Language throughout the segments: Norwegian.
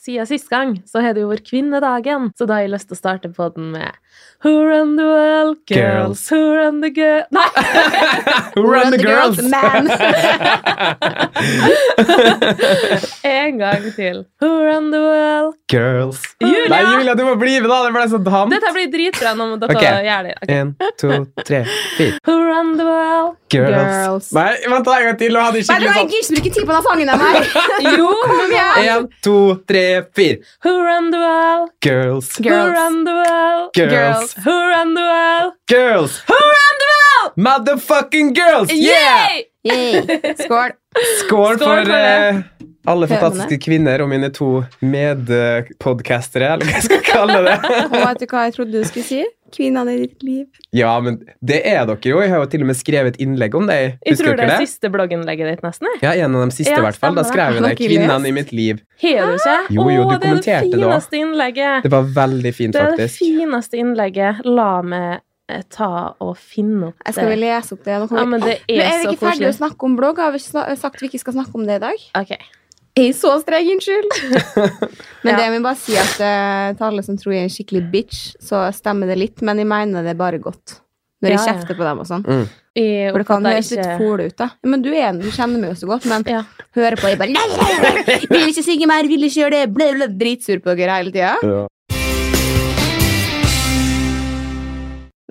siden sist gang så har det jo vært kvinnedagen, så da har jeg lyst til å starte på den med Who run the world, girls, Girls. who run the girls Nei! Who run the girls? Man. en gang til. Who run the world Girls. Julia! Nei, Julia, du må bli med, da! Det ble så damt. Dette blir dritbra når dere okay. gjør det. Ok. En, to, tre, fire. Who run the world Girls. Girls. Nei, vent da, en gang til. Nå hadde jeg Nei, du, skikkelig sånn. gidder ikke bruke tid på den sangen der, nei. Jo, kom igjen! En, to, tre, fire. Who run the world Girls. Who run the world Girls. Who run the world Girls. Who run the world Motherfucking girls! Yeah! Yay! Yay. Skål. Skål Skål for for eh, alle fantastiske kvinner og mine to medpodcastere, eller hva jeg skal kalle det. Og vet du hva jeg trodde du skulle si? Kvinnene i ditt liv. Ja, men det er dere jo. Jeg har jo til og med skrevet innlegg om det. Jeg tror det er det? siste blogginnlegget ditt, nesten. jeg. Ja, en av de siste, i Ja, hvert fall. Da skrev jeg det. 'Kvinnene i mitt liv'. Har du ikke? Jo, jo, du kommenterte det det er det fineste innlegget. Det var veldig fint, faktisk. Det er det fineste innlegget. La meg eh, ta og finne opp det. Jeg skal vel lese opp det. Nå Ja, men det er, Men er vi ikke ferdige å snakke om blogg? Har vi sagt vi ikke skal snakke om det i dag? Ok. Jeg er så streng, unnskyld. Men Ja. det jeg vil bare si at uh, til alle som tror jeg er en skikkelig bitch, så stemmer det litt, men jeg mener det bare godt. Når jeg Ja, ja. kjefter på dem og sånn. Mm. For det kan høres høres litt ikke- fole ut, da. Men du er du kjenner meg jo så godt, men Ja. hører på jeg bare nei, nei, nei, nei, Vil ikke synge mer, vil ikke gjøre det, ble, ble, dritsur på dere hele tida.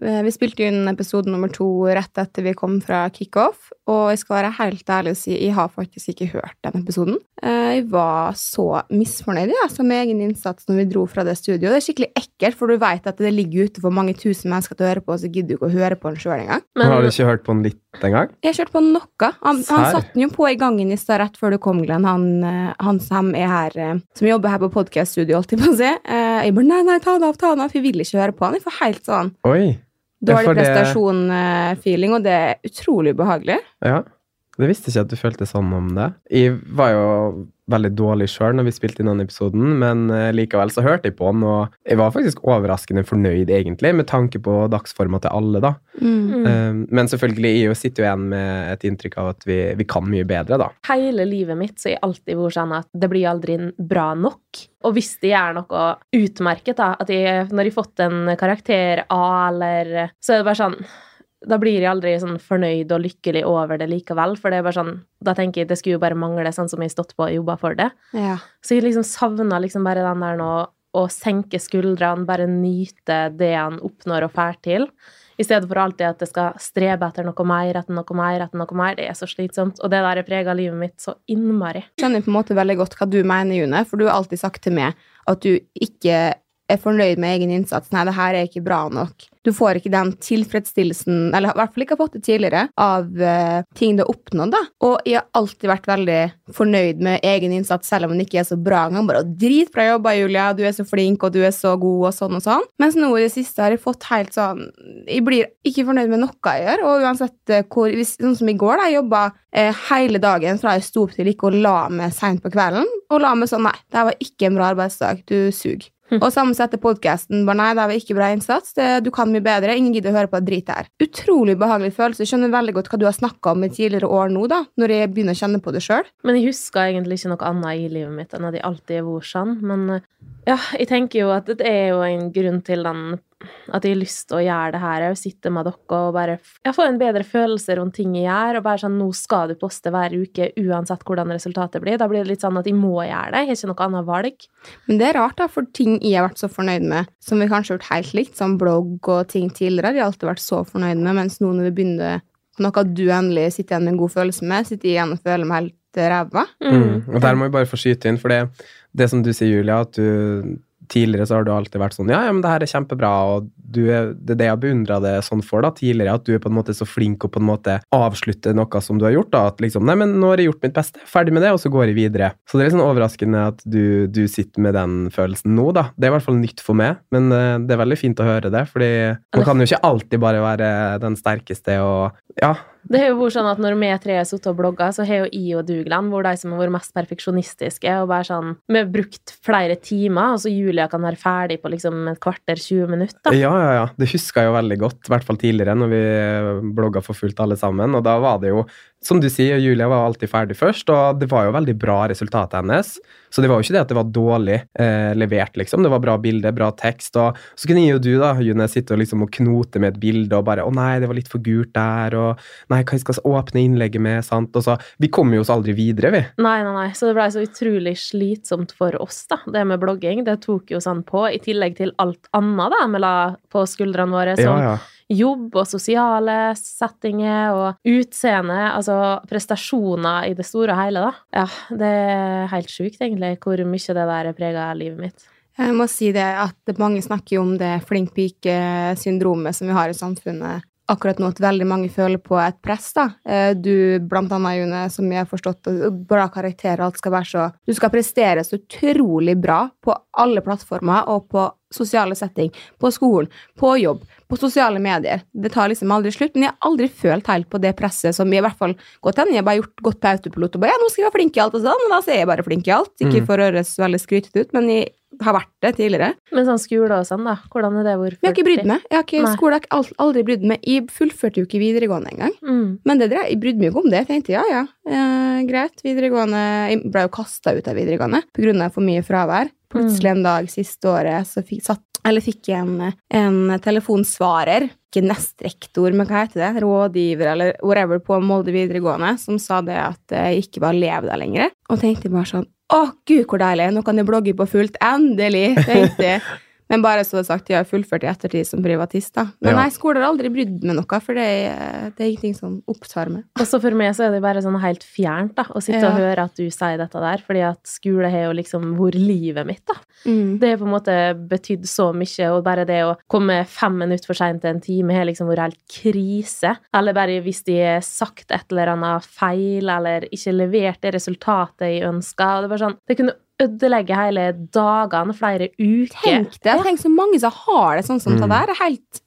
Vi spilte inn episode nummer to rett etter vi kom fra kickoff, og jeg skal være helt ærlig og si jeg har faktisk ikke hørt den episoden. Eh, Jeg var så misfornøyd ja, så med egen innsats når vi dro fra det studioet. Det er skikkelig ekkelt, for du vet at det ligger ute for mange tusen mennesker til å høre på, og så gidder du ikke å høre på den sjøl engang. Har Men du ikke hørt på den litt engang? Jeg har hørt på noe. Han, han satte den jo på i gangen i stad rett før du kom, Glenn. Han, eh, han som er her, eh, som jobber her på podkaststudio, holdt jeg på å si. Eh, Jeg bare nei, nei, ta den av, ta den av, for jeg vil ikke høre på han. Jeg får helt sånn Oi. Dårlig prestasjon-feeling, og det er utrolig ubehagelig. Ja. Det visste ikke at du følte sånn om det. Jeg var jo veldig dårlig sjøl når vi spilte inn den episoden, men eh, likevel så hørte jeg på den, og jeg var faktisk overraskende fornøyd, egentlig, med tanke på dagsforma til alle, da. Mm. Eh, Men selvfølgelig, jeg sitter jo igjen med et inntrykk av at vi, vi kan mye bedre, da. hele livet mitt så har jeg alltid vært sånn at det blir aldri bra nok. Og hvis det gjør noe utmerket, da, at jeg, når jeg har fått en karakter A, eller Så er det bare sånn da blir jeg aldri sånn fornøyd og lykkelig over det likevel. For det er bare sånn, da tenker jeg det skulle jo bare mangle, sånn som jeg har stått på og jobba for det. Ja. Så jeg liksom savna liksom bare den der nå å senke skuldrene, bare nyte det han oppnår og får til. I stedet for alltid at det skal strebe etter noe mer, etter noe mer, etter noe mer. Det er så slitsomt. Og det der har prega livet mitt så innmari. Jeg skjønner på en måte veldig godt hva du mener, June, for du har alltid sagt til meg at du ikke er fornøyd med egen innsats. Nei, det her er ikke bra nok. Du får ikke den tilfredsstillelsen, eller i hvert fall ikke har fått det tidligere, av uh, ting du har oppnådd, da. Og jeg har alltid vært veldig fornøyd med egen innsats, selv om den ikke er så bra engang. Bare dritbra jobba, Julia, du er så flink, og du er så god, og sånn og sånn. Mens nå i det siste har jeg fått helt sånn Jeg blir ikke fornøyd med noe jeg gjør, og uansett eh, hvor hvis, Sånn som i går, da, jeg jobba uh, hele dagen fra jeg sto opp til ikke å la meg seint på kvelden, og la meg sånn Nei, det her var ikke en bra arbeidsdag. Du suger. Og samme sett podkasten. Bare nei, det var ikke bra innsats. Du kan mye bedre. Ingen gidder å høre på det dritet her. Utrolig behagelig følelse. Jeg skjønner veldig godt hva du har snakka om i tidligere år nå, da, når jeg begynner å kjenne på det sjøl. Men jeg husker egentlig ikke noe annet i livet mitt enn at jeg alltid har vært sånn. Men ja, jeg tenker jo at det er jo en grunn til den at jeg har lyst til å gjøre det her. Jeg sitter med dere og bare Jeg får en bedre følelse rundt ting jeg gjør, og bare sånn Nå skal du poste hver uke uansett hvordan resultatet blir. Da blir det litt sånn at jeg må gjøre det. Jeg har ikke noe annet valg. Men det er rart, da, for ting jeg har vært så fornøyd med, som vi kanskje har gjort helt likt, som blogg og ting tidligere, har jeg alltid vært så fornøyd med, mens nå når vi begynner noe du endelig sitter igjen med en god følelse med, sitter jeg igjen og føler meg helt ræva. Mm. Og der må vi bare få skyte inn, for det, det som du sier, Julia, at du Tidligere så har du alltid vært sånn Ja, ja, men det her er kjempebra, og du er, det er det jeg har beundra det sånn for, da, tidligere, at du er på en måte så flink og på en måte avslutter noe som du har gjort, da, at liksom Nei, men nå har jeg gjort mitt beste, ferdig med det, og så går jeg videre. Så det er litt sånn overraskende at du, du sitter med den følelsen nå, da. Det er i hvert fall nytt for meg, men eh, det er veldig fint å høre det, fordi man kan jo ikke alltid bare være den sterkeste og Ja, Det har jo vært sånn at når vi tre har sittet og blogga, så har jo jeg og Dugland vært de som har vært mest perfeksjonistiske. og bare sånn, Vi har brukt flere timer, og så Julia kan være ferdig på liksom et kvarter, 20 minutter. Ja, ja, ja. Det husker jeg jo veldig godt, i hvert fall tidligere, når vi blogga for fullt alle sammen. Og da var det jo, som du sier, Julia var alltid ferdig først, og det var jo veldig bra resultatet hennes. Så det var jo ikke det at det var dårlig eh, levert, liksom. Det var bra bilde, bra tekst. Og så kunne jo du, da, June, sitte og liksom og knote med et bilde og bare 'Å nei, det var litt for gult der', og 'Nei, hva skal åpne innlegget med', sant. Og så Vi kom jo oss aldri videre, vi. Nei, nei, nei. Så det blei så utrolig slitsomt for oss, da, det med blogging. Det tok jo sånn på, i tillegg til alt annet da, vi la på skuldrene våre. som Ja, ja. Jobb og sosiale settinger og utseende, altså prestasjoner i det store og hele, da. Ja, det er helt sjukt, egentlig, hvor mye det der preger livet mitt. Jeg må si det at mange snakker jo om det flink pike-syndromet som vi har i samfunnet akkurat nå, at veldig mange føler på et press. da. Eh, Du, blant annet, June, som jeg har forstått, bra bra karakterer, alt skal være så Du skal prestere så utrolig bra på alle plattformer og på sosiale setting, på skolen, på jobb, på sosiale medier. Det tar liksom aldri slutt, men jeg har aldri følt helt på det presset som jeg i hvert fall gått hen. Jeg har bare gjort godt på autopilot og bare ja, nå skal jeg være flink i alt og sånn, og da er jeg bare flink i alt. Ikke Mm. for å høres veldig skrytete ut, men jeg har vært det tidligere. Men sånn skole og sånn, da. Hvordan er det Hvor 40? jeg har ikke brydd meg. Jeg har ikke, skole har jeg aldri brydd meg. Jeg fullførte jo ikke videregående engang. Mm. Men det jeg brydde meg ikke om det. Jeg tenkte ja, ja, eh, greit. Videregående Jeg ble jo kasta ut av videregående pga. for mye fravær. Plutselig en dag siste året så fikk, satt, eller fikk jeg en, en telefonsvarer, ikke nestrektor, men hva heter det, rådgiver eller whatever på Molde videregående, som sa det at jeg ikke var elev der lenger. Og tenkte bare sånn Å, gud, hvor deilig! Nå kan jeg blogge på fullt. Endelig! tenkte jeg. Men bare så det sagt, de har fullført i ettertid som privatist, da. Men Ja. nei, skole har aldri brydd meg noe, for det, er- det er ingenting som opptar meg. Og så for meg så er det bare sånn helt fjernt, da, å sitte og høre at du sier dette der, fordi at skole har jo liksom vært livet mitt, da. Det har på en måte betydd så mye, og bare det å komme fem minutter for seint til en time har liksom vært helt krise. Eller bare hvis de har sagt et eller annet feil, eller ikke levert det resultatet jeg ønska. Det, er bare sånn, det kunne ødelegge hele dagene, flere uker. Tenk det! Tenk så mange som har det sånn som Mm. det der. Er helt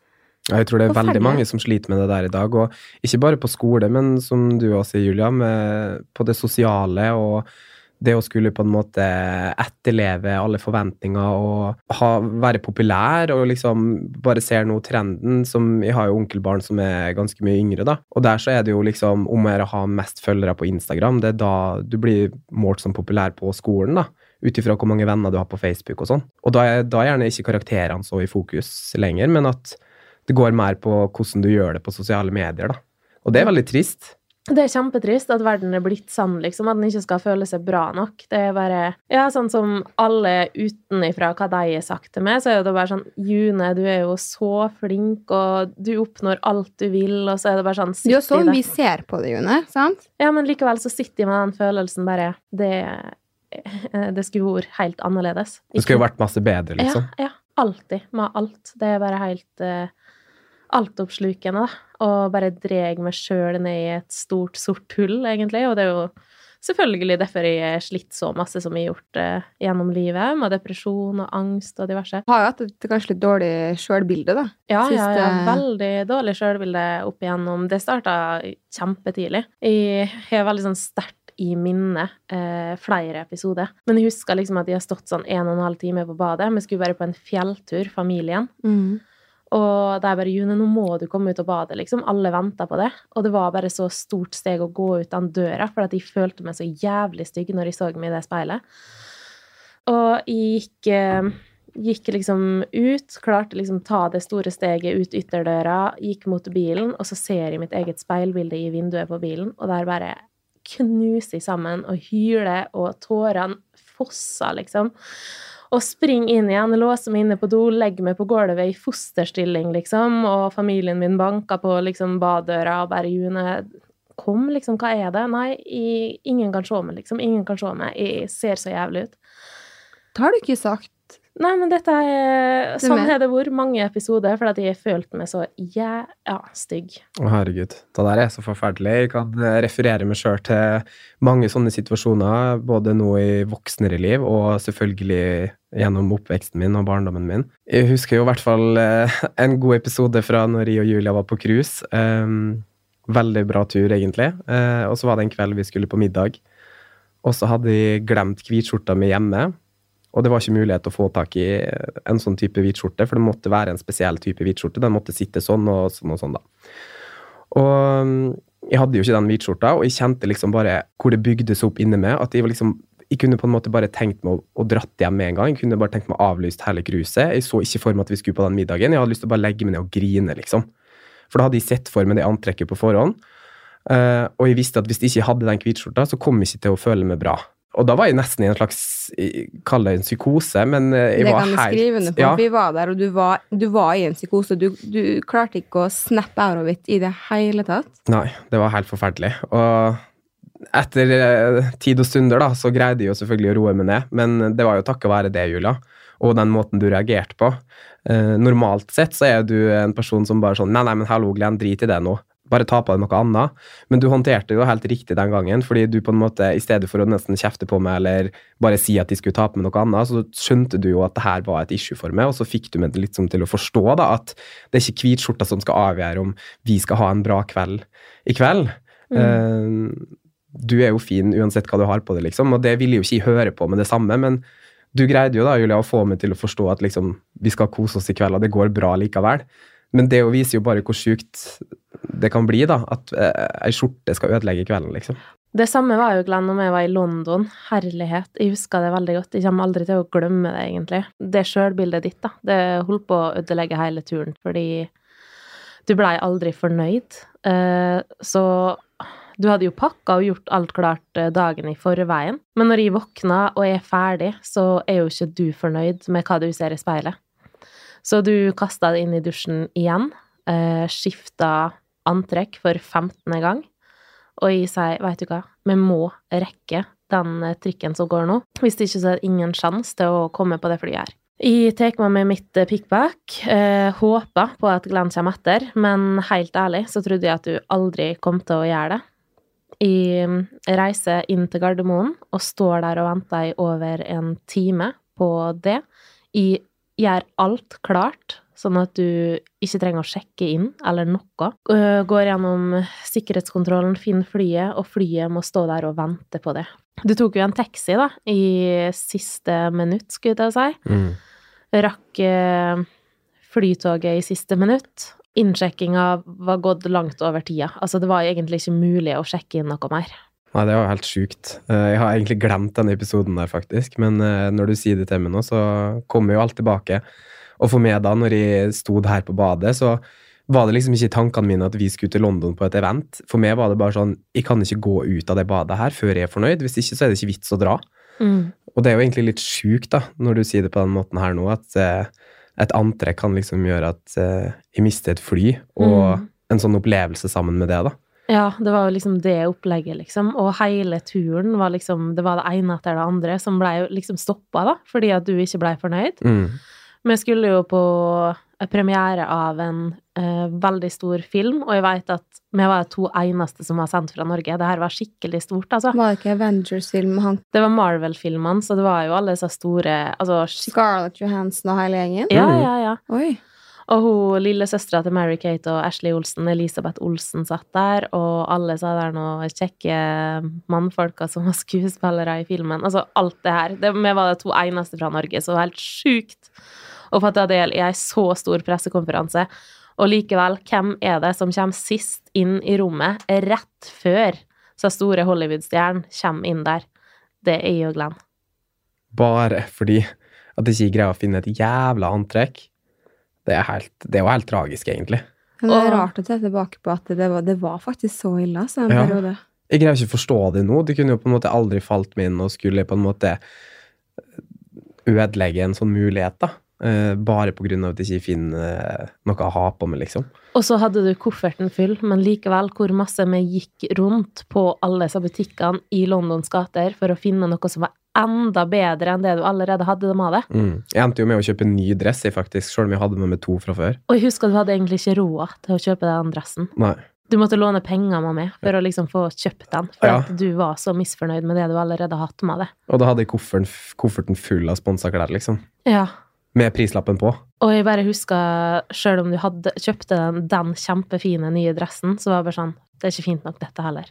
Ja, Jeg tror det er veldig mange som sliter med det der i dag. Og ikke bare på skole, men som du også sier, Julia, med, på det sosiale og det å skulle på en måte etterleve alle forventninger og ha, være populær og liksom bare ser nå trenden som Jeg har jo onkelbarn som er ganske mye yngre, da. Og der så er det jo liksom om å gjøre å ha mest følgere på Instagram. Det er da du blir målt som populær på skolen, da. Ut ifra hvor mange venner du har på Facebook og sånn. Og da er, da er gjerne ikke karakterene så i fokus lenger, men at det går mer på hvordan du gjør det på sosiale medier, da. Og det er veldig trist. Det er kjempetrist at verden er blitt sånn, liksom. At den ikke skal føle seg bra nok. Det er bare Ja, sånn som alle utenifra hva de har sagt til meg, så er det bare sånn June, du er jo så flink, og du oppnår alt du vil, og så er det bare sånn Det er jo sånn vi ser på det, June. sant? Ja, men likevel så sitter jeg med den følelsen bare Det Det skulle vært helt annerledes. Det skulle jo vært masse bedre, liksom. Ja, ja. Alltid. Med alt. Det er bare helt uh, altoppslukende, da. Og bare dreg meg sjøl ned i et stort, sort hull, egentlig. Og det er jo selvfølgelig derfor jeg har slitt så masse som jeg har gjort eh, gjennom livet, med depresjon og angst og diverse. Har jo hatt et kanskje litt dårlig sjølbilde, da. Ja, ja, ja. Veldig dårlig sjølbilde opp igjennom. Det starta kjempetidlig. Jeg har veldig sånn sterkt i minnet eh, flere episoder. Men jeg husker liksom at jeg har stått sånn en og en halv time på badet. Vi skulle være på en fjelltur, familien. Og det er bare June, nå må du komme ut og bade, liksom. Alle venta på det. Og det var bare så stort steg å gå ut den døra, for jeg følte meg så jævlig stygg når jeg så meg i det speilet. Og jeg gikk, eh, gikk liksom ut, klarte liksom ta det store steget ut ytterdøra, gikk mot bilen, og så ser jeg mitt eget speilbilde i vinduet på bilen, og der bare knuser jeg sammen og hyler, og tårene fosser, liksom. Og springer inn igjen, låser meg inne på do, legger meg på gulvet i fosterstilling, liksom, og familien min banker på liksom baddøra og bare June, kom, liksom, hva er det? Nei, jeg, ingen kan se meg, liksom. Ingen kan se meg. Jeg ser så jævlig ut. Det har du ikke sagt. Nei, men dette er Sånn er det hvor mange episoder, fordi at jeg følte meg så jæ... Ja, stygg. Å, herregud. Det der er så forferdelig. Jeg kan eh, referere meg sjøl til mange sånne situasjoner, både nå i voksnere liv og selvfølgelig gjennom oppveksten min og barndommen min. Jeg husker jo i hvert fall eh, en god episode fra når jeg og Julia var på cruise. Um, Veldig bra tur, egentlig. Eh, og så var det en kveld vi skulle på middag. Og så hadde jeg glemt hvitskjorta mi hjemme. Og det var ikke mulighet til å få tak i en sånn type hvitskjorte, for det måtte være en spesiell type hvitskjorte. Den måtte sitte sånn og sånn og sånn, da. Og mm, jeg hadde jo ikke den hvitskjorta, og jeg kjente liksom bare hvor det bygdes opp inni meg. At jeg liksom jeg kunne på en måte bare tenkt meg å, å dratt hjem med en gang. Jeg kunne bare tenkt meg å avlyst hele cruiset. Jeg så ikke for meg at vi skulle på den middagen. Jeg hadde lyst til å bare legge meg ned og grine, liksom. For da hadde jeg sett for meg det antrekket på forhånd. Uh, og jeg visste at hvis jeg ikke hadde den hvitskjorta, så kom jeg ikke til å føle meg bra. Og da var jeg nesten i en slags Kall det en psykose, men eh, jeg det var kan du helt skrive under på. ja. Vi var der, og du var, du var i en psykose. Du, du klarte ikke å snappe out of it i det hele tatt. Nei, det var helt forferdelig. Og etter eh, tid og stunder da, så greide jeg jo selvfølgelig å roe meg ned, men det var jo takket være det, Julia, og den måten du reagerte på. Eh, normalt sett så er du en person som bare sånn Nei, nei, men hallo, Glenn, drit i det nå. Bare ta på deg noe annet. Men du håndterte det jo helt riktig den gangen, fordi du på en måte, i stedet for å nesten kjefte på meg eller bare si at de skulle ta på meg noe annet, så skjønte du jo at det her var et issue for meg, og så fikk du meg litt som til å forstå da, at det er ikke hvitskjorta som skal avgjøre om vi skal ha en bra kveld i kveld. Eh, du er jo fin uansett hva du har på deg, liksom, og det ville jo ikke jeg høre på med det samme, men du greide jo da, Julia, å få meg til å forstå at liksom, vi skal kose oss i kveld, og det går bra likevel. Men det viser jo bare hvor sjukt det kan bli, da, at eh, ei skjorte skal ødelegge kvelden, liksom. Det samme var jo Glenn når jeg var i London. Herlighet. Jeg husker det veldig godt. Jeg kommer aldri til å glemme det, egentlig. Det sjølbildet ditt, da. Det holdt på å ødelegge hele turen, fordi du blei aldri fornøyd. Eh, så du hadde jo pakka og gjort alt klart eh, dagen i forveien. Men når jeg våkna og er ferdig, så er jo ikke du fornøyd med hva du ser i speilet. Så du kasta det inn i dusjen igjen, eh, skifta antrekk for 15. gang, og jeg sier, veit du hva, vi må rekke den eh, trikken som går nå. Hvis det ikke så er det ingen sjanse til å komme på det flyet her. Jeg tar med mitt eh, pickback, eh, håper på at Glenn kommer etter, men helt ærlig så trodde jeg at du aldri kom til å gjøre det. Jeg mm, reiser inn til Gardermoen og står der og venter i over en time på det. Jeg gjør alt klart, sånn at du ikke trenger å sjekke inn eller noe. Går gjennom sikkerhetskontrollen, finner flyet, og flyet må stå der og vente på det. Du tok jo en taxi, da, i siste minutt, skulle jeg si. Rakk eh, flytoget i siste minutt. Innsjekkinga var gått langt over tida. Altså, det var egentlig ikke mulig å sjekke inn noe mer. Nei, det var helt sjukt. Eh, Jeg har egentlig glemt denne episoden der, faktisk. Men eh, når du sier det til meg nå, så kommer jo alt tilbake. Og for meg da, når jeg sto her på badet, så var det liksom ikke i tankene mine at vi skulle til London på et event. For meg var det bare sånn Jeg kan ikke gå ut av det badet her før jeg er fornøyd. Hvis ikke, så er det ikke vits å dra. Og det er jo egentlig litt sjukt, da, når du sier det på den måten her nå, at eh, et antrekk kan liksom gjøre at eh, jeg mister et fly, og Mm. en sånn opplevelse sammen med det, da. Ja, det var jo liksom det opplegget, liksom. Og hele turen var liksom Det var det ene etter det andre som blei liksom stoppa, da, fordi at du ikke blei fornøyd. Mm. Vi skulle jo på premiere av en eh, veldig stor film, og jeg veit at vi var to eneste som var sendt fra Norge. Det her var skikkelig stort, altså. Var det ikke Avengers-film med han Det var Marvel-filmene, så det var jo alle disse store Altså Scarlett Johansson og hele gjengen? Ja, ja, ja. Oi. Og hun lillesøstera til Mary-Kate og Ashley Olsen, Elisabeth Olsen, satt der, og alle sa der noen kjekke mannfolka som var skuespillere i filmen. Altså alt det her. Det, vi var de to eneste fra Norge, så det var helt sjukt å få ta del i ei så stor pressekonferanse. Og likevel, hvem er det som kommer sist inn i rommet rett før så store Hollywood-stjernen kommer inn der? Det er jo Glenn. Bare fordi at jeg ikke greier å finne et jævla antrekk. Det er, helt, det er jo helt tragisk, egentlig. Men det er rart å se tilbake på at det var, det var faktisk så ille, altså, en Ja. periode. Jeg greier ikke å forstå det nå. Det kunne jo på en måte aldri falt meg inn og skulle på en måte ødelegge en sånn mulighet, da. Eh, bare på grunn av at jeg ikke finner eh, noe å ha på meg, liksom. Og så hadde du kofferten full, men likevel hvor masse vi gikk rundt på alle disse butikkene i Londons gater for å finne noe som var enda bedre enn det du allerede hadde dem av det. Mm. Jeg endte jo med å kjøpe en ny dress, jeg faktisk, selv om jeg hadde med meg to fra før. Og jeg husker at du hadde egentlig ikke råd til å kjøpe den dressen. Nei. Du måtte låne penger av meg for å liksom få kjøpt den, for Ja. at du var så misfornøyd med det du allerede hadde hatt med deg. Og da hadde jeg kofferten, kofferten full av sponsa klær, liksom. Ja. Med prislappen på. Og jeg bare husker, sjøl om du hadde, kjøpte den, den kjempefine nye dressen, så var det bare sånn det er ikke fint nok, dette heller.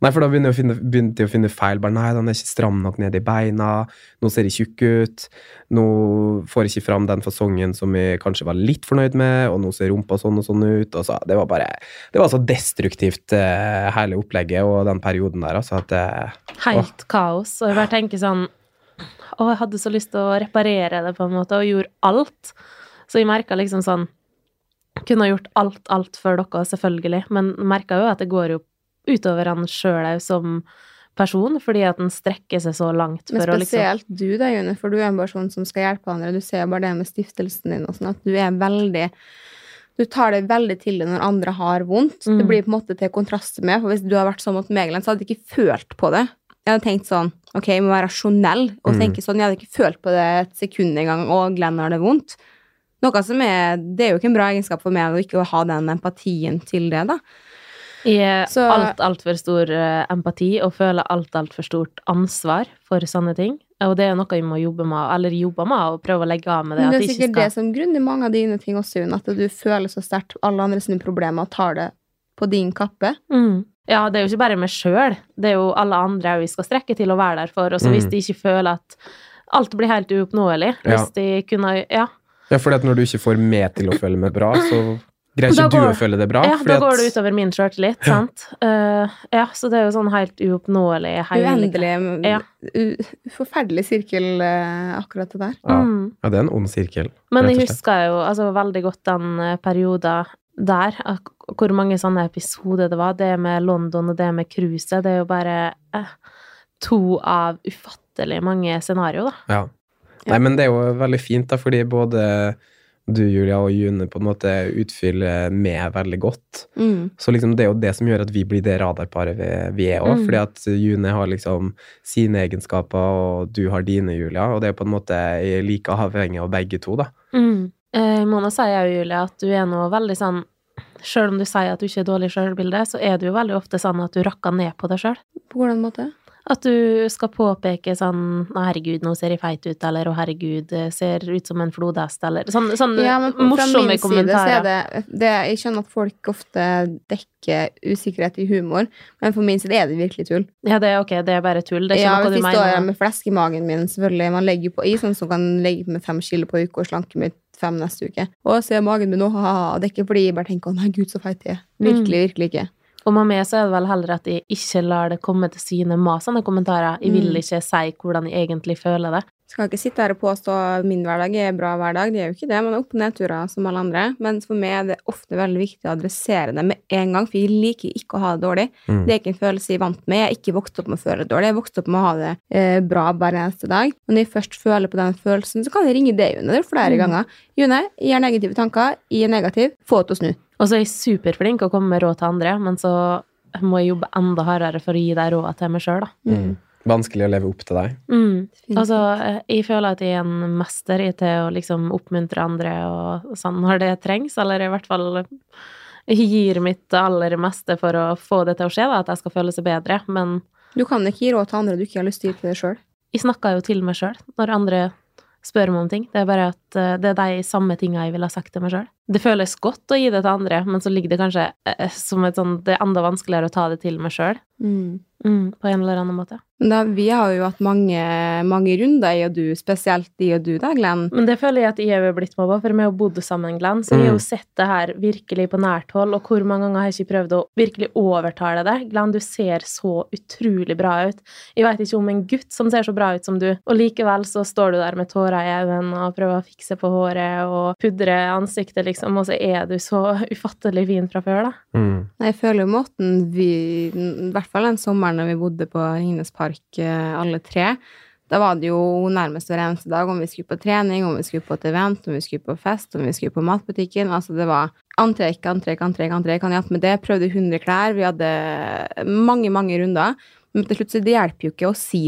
Nei, for da begynte jeg å finne, begynte jeg å finne feil. Bare, nei, den er ikke stram nok ned i beina. Nå ser jeg tjukk ut. Nå får jeg ikke fram den fasongen som jeg kanskje var litt fornøyd med, og nå ser rumpa sånn og sånn ut. Og så, det var bare Det var så destruktivt, eh, hele opplegget og den perioden der, altså, at det Helt kaos. Og jeg bare tenker sånn Å, jeg hadde så lyst til å reparere det, på en måte, og gjorde alt. Så jeg merka liksom sånn Kunne ha gjort alt, alt for dere, selvfølgelig, men merka jo at det går jo utover han sjøl òg som person, fordi at han strekker seg så langt Men for å liksom spesielt du da, June, for du er en person som skal hjelpe andre. Du ser jo bare det med stiftelsen din og sånn, at du er veldig Du tar det veldig til deg når andre har vondt. Mm. Det blir på en måte til kontrast med, for hvis du hadde vært sånn mot Megeland, så hadde jeg ikke følt på det. Jeg hadde tenkt sånn Ok, jeg må være rasjonell og Mm. tenke sånn. Jeg hadde ikke følt på det et sekund engang, og Glenn har det vondt. Noe som er Det er jo ikke en bra egenskap for meg å ikke ha den empatien til det, da. I eh, Så- alt, altfor stor eh, empati og føler alt, altfor stort ansvar for sånne ting. Og det er noe vi må jobbe med, eller jobbe med, og prøve å legge av med det. Men det at er ikke sikkert det som grunner mange av dine ting også, June, at du føler så sterkt alle andres problemer og tar det på din kappe. mm. Ja, det er jo ikke bare meg sjøl, det er jo alle andre vi skal strekke til å være der for. Og så hvis Mm. de ikke føler at alt blir helt uoppnåelig, Ja. hvis de kunne Ja. Ja, for når du ikke får meg til å føle meg bra, så greier ikke ikke du å føle det bra. Ja, fordi da at- går det utover min sjøltillit, sant? Uh, ja, så det er jo sånn helt uoppnåelig Uendelig Ja. u- Forferdelig sirkel, eh, akkurat det der. Ja. Mm. ja, det er en ond sirkel. Men jeg husker jo altså, veldig godt den eh, perioden der, hvor mange sånne episoder det var. Det med London og det med cruiset, det er jo bare eh, to av ufattelig mange scenarioer, da. Ja. Nei, men det er jo veldig fint, da, fordi både du, Julia, og June på en måte utfyller med veldig godt. Mm. Så liksom det er jo det som gjør at vi blir det radarparet vi, vi er òg. Mm. Fordi at June har liksom sine egenskaper, og du har dine, Julia. Og det er på en måte like avhengig av begge to, da. Mm. Eh, Mona sier jo, Julia, at du er nå veldig sånn Sjøl om du sier at du ikke er dårlig sjølbilde, så er du jo veldig ofte sånn at du rakker ned på deg sjøl. På hvordan måte? At du skal påpeke sånn 'Å, herregud, nå ser jeg feit ut', eller 'Å, herregud, ser ut som en flodhest', eller sånn, sånn Ja, men morsomme min side så kommentarer. er det, det Jeg skjønner at folk ofte dekker usikkerhet i humor, men for min side er det virkelig tull. Ja, det er ok, det er bare tull. Det ja, hvis du jeg står her mener. med flesk i magen min, selvfølgelig. Man legger jo på i, sånn som kan legge med fem kilo på uke og slanke med fem neste uke. Og så er magen min nå, ha-ha. Det er ikke fordi jeg bare tenker 'Å, nei, gud, så feit jeg er'. Virkelig, virkelig ikke. Og med meg så er det vel heller at jeg ikke lar det komme til syne masende kommentarer. Jeg vil Mm. ikke si hvordan jeg egentlig føler det. Skal ikke sitte her og påstå at min hverdag er bra hver dag. Det er jo ikke det. Man er opp- og nedturer som alle andre. Men for meg er det ofte veldig viktig å adressere det med en gang, for jeg liker ikke å ha det dårlig. Mm. Det er ikke en følelse jeg er vant med. Jeg er ikke vokst opp med å føle det dårlig. Jeg er vokst opp med å ha det eh, bra hver eneste dag. Og når jeg først føler på den følelsen, så kan jeg ringe deg, June. Er flere Mm. ganger. June, jeg har negative tanker. Jeg er negativ. Få det til å snu. Og så er jeg superflink og kommer med råd til andre, men så må jeg jobbe enda hardere for å gi deg råd til meg sjøl, da. Mm. Vanskelig å leve opp til deg. Mm. Altså, eh, jeg føler at jeg er en mester i til å liksom oppmuntre andre og sånn når det trengs, eller i hvert fall gir mitt aller meste for å få det til å skje, da, at jeg skal føle seg bedre. Men Du kan ikke gi råd til andre du ikke har lyst til å gi til deg sjøl. jeg snakker jo til meg sjøl når andre spør meg om ting. Det er bare at eh, det er de samme tinga jeg ville ha sagt til meg sjøl. Det føles godt å gi det til andre, men så ligger det kanskje eh, som et sånn Det er enda vanskeligere å ta det til meg sjøl. Mm, på en eller annen måte. Da, vi har jo hatt mange, mange runder, jeg og du, spesielt jeg og du da, Glenn. Men det føler jeg at jeg er blitt mobba, for vi har bodd sammen, Glenn. Så jeg har jo Mm. sett det her virkelig på nært hold, og hvor mange ganger har jeg ikke prøvd å virkelig overtale deg? Glenn, du ser så utrolig bra ut. Jeg vet ikke om en gutt som ser så bra ut som du, og likevel så står du der med tårer i øynene og prøver å fikse på håret og pudre ansiktet, liksom, og så er du så ufattelig fin fra før, da. Mm. Jeg føler jo måten vi I hvert fall den sommeren da vi bodde på Ringnes Park, eh, alle tre. Da var det jo nærmest hver eneste dag om vi skulle på trening, om vi skulle på et event, om vi skulle på fest, om vi skulle på matbutikken. Altså det var antrekk, antrekk, antrekk, antrekk. Han hjalp med det. Prøvde 100 klær. Vi hadde mange, mange runder. Men til slutt så det hjelper jo ikke å si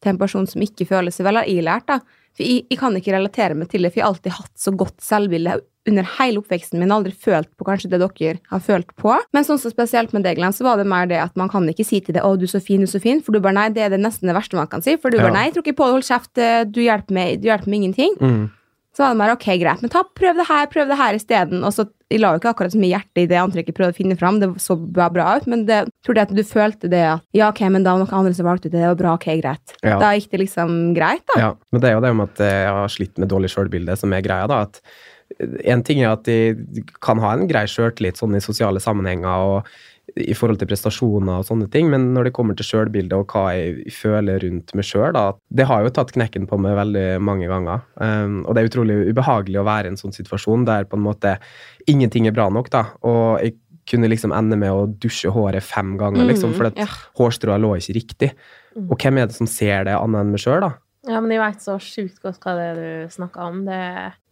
til en person som ikke føler seg vel, har jeg lært, da. For jeg, jeg kan ikke relatere meg til det, for jeg har alltid hatt så godt selvbilde under hele oppveksten min. Aldri følt på kanskje det dere har følt på. Men sånn så spesielt med deg, Glenn, så var det mer det at man kan ikke si til deg 'Å, du er så fin, du er så fin', for du bare nei, det er det nesten det verste man kan si. For du Ja. bare nei, jeg tror ikke på det, hold kjeft, eh, du hjelper meg, du hjelper meg ingenting. Mm. Så var det mer ok, greit, men ta, prøv det her, prøv det her isteden. Og så Jeg la jo ikke akkurat så mye hjerte i det antrekket jeg prøvde å finne fram, det så bra, bra ut, men det, tror du at du følte det at ja, ok, men da var noen andre som valgte det, det var bra, ok, greit. Ja. Da gikk det liksom greit, da. Ja, men det er jo det med at jeg har slitt med dårlig sjølbilde som er greia, da. At en ting er at de kan ha en grei sjøltillit sånn i sosiale sammenhenger og i forhold til prestasjoner og sånne ting, men når det kommer til sjølbildet og hva jeg føler rundt meg sjøl, Det har jo tatt knekken på meg veldig mange ganger. Um, og det er utrolig ubehagelig å være i en sånn situasjon der på en måte ingenting er bra nok, da. Og jeg kunne liksom ende med å dusje håret fem ganger, liksom, Mm, for at ja. hårstrået lå ikke riktig. Mm. Og hvem er det som ser det annet enn meg sjøl, da? Ja, men jeg veit så sjukt godt hva det er du snakker om. Det,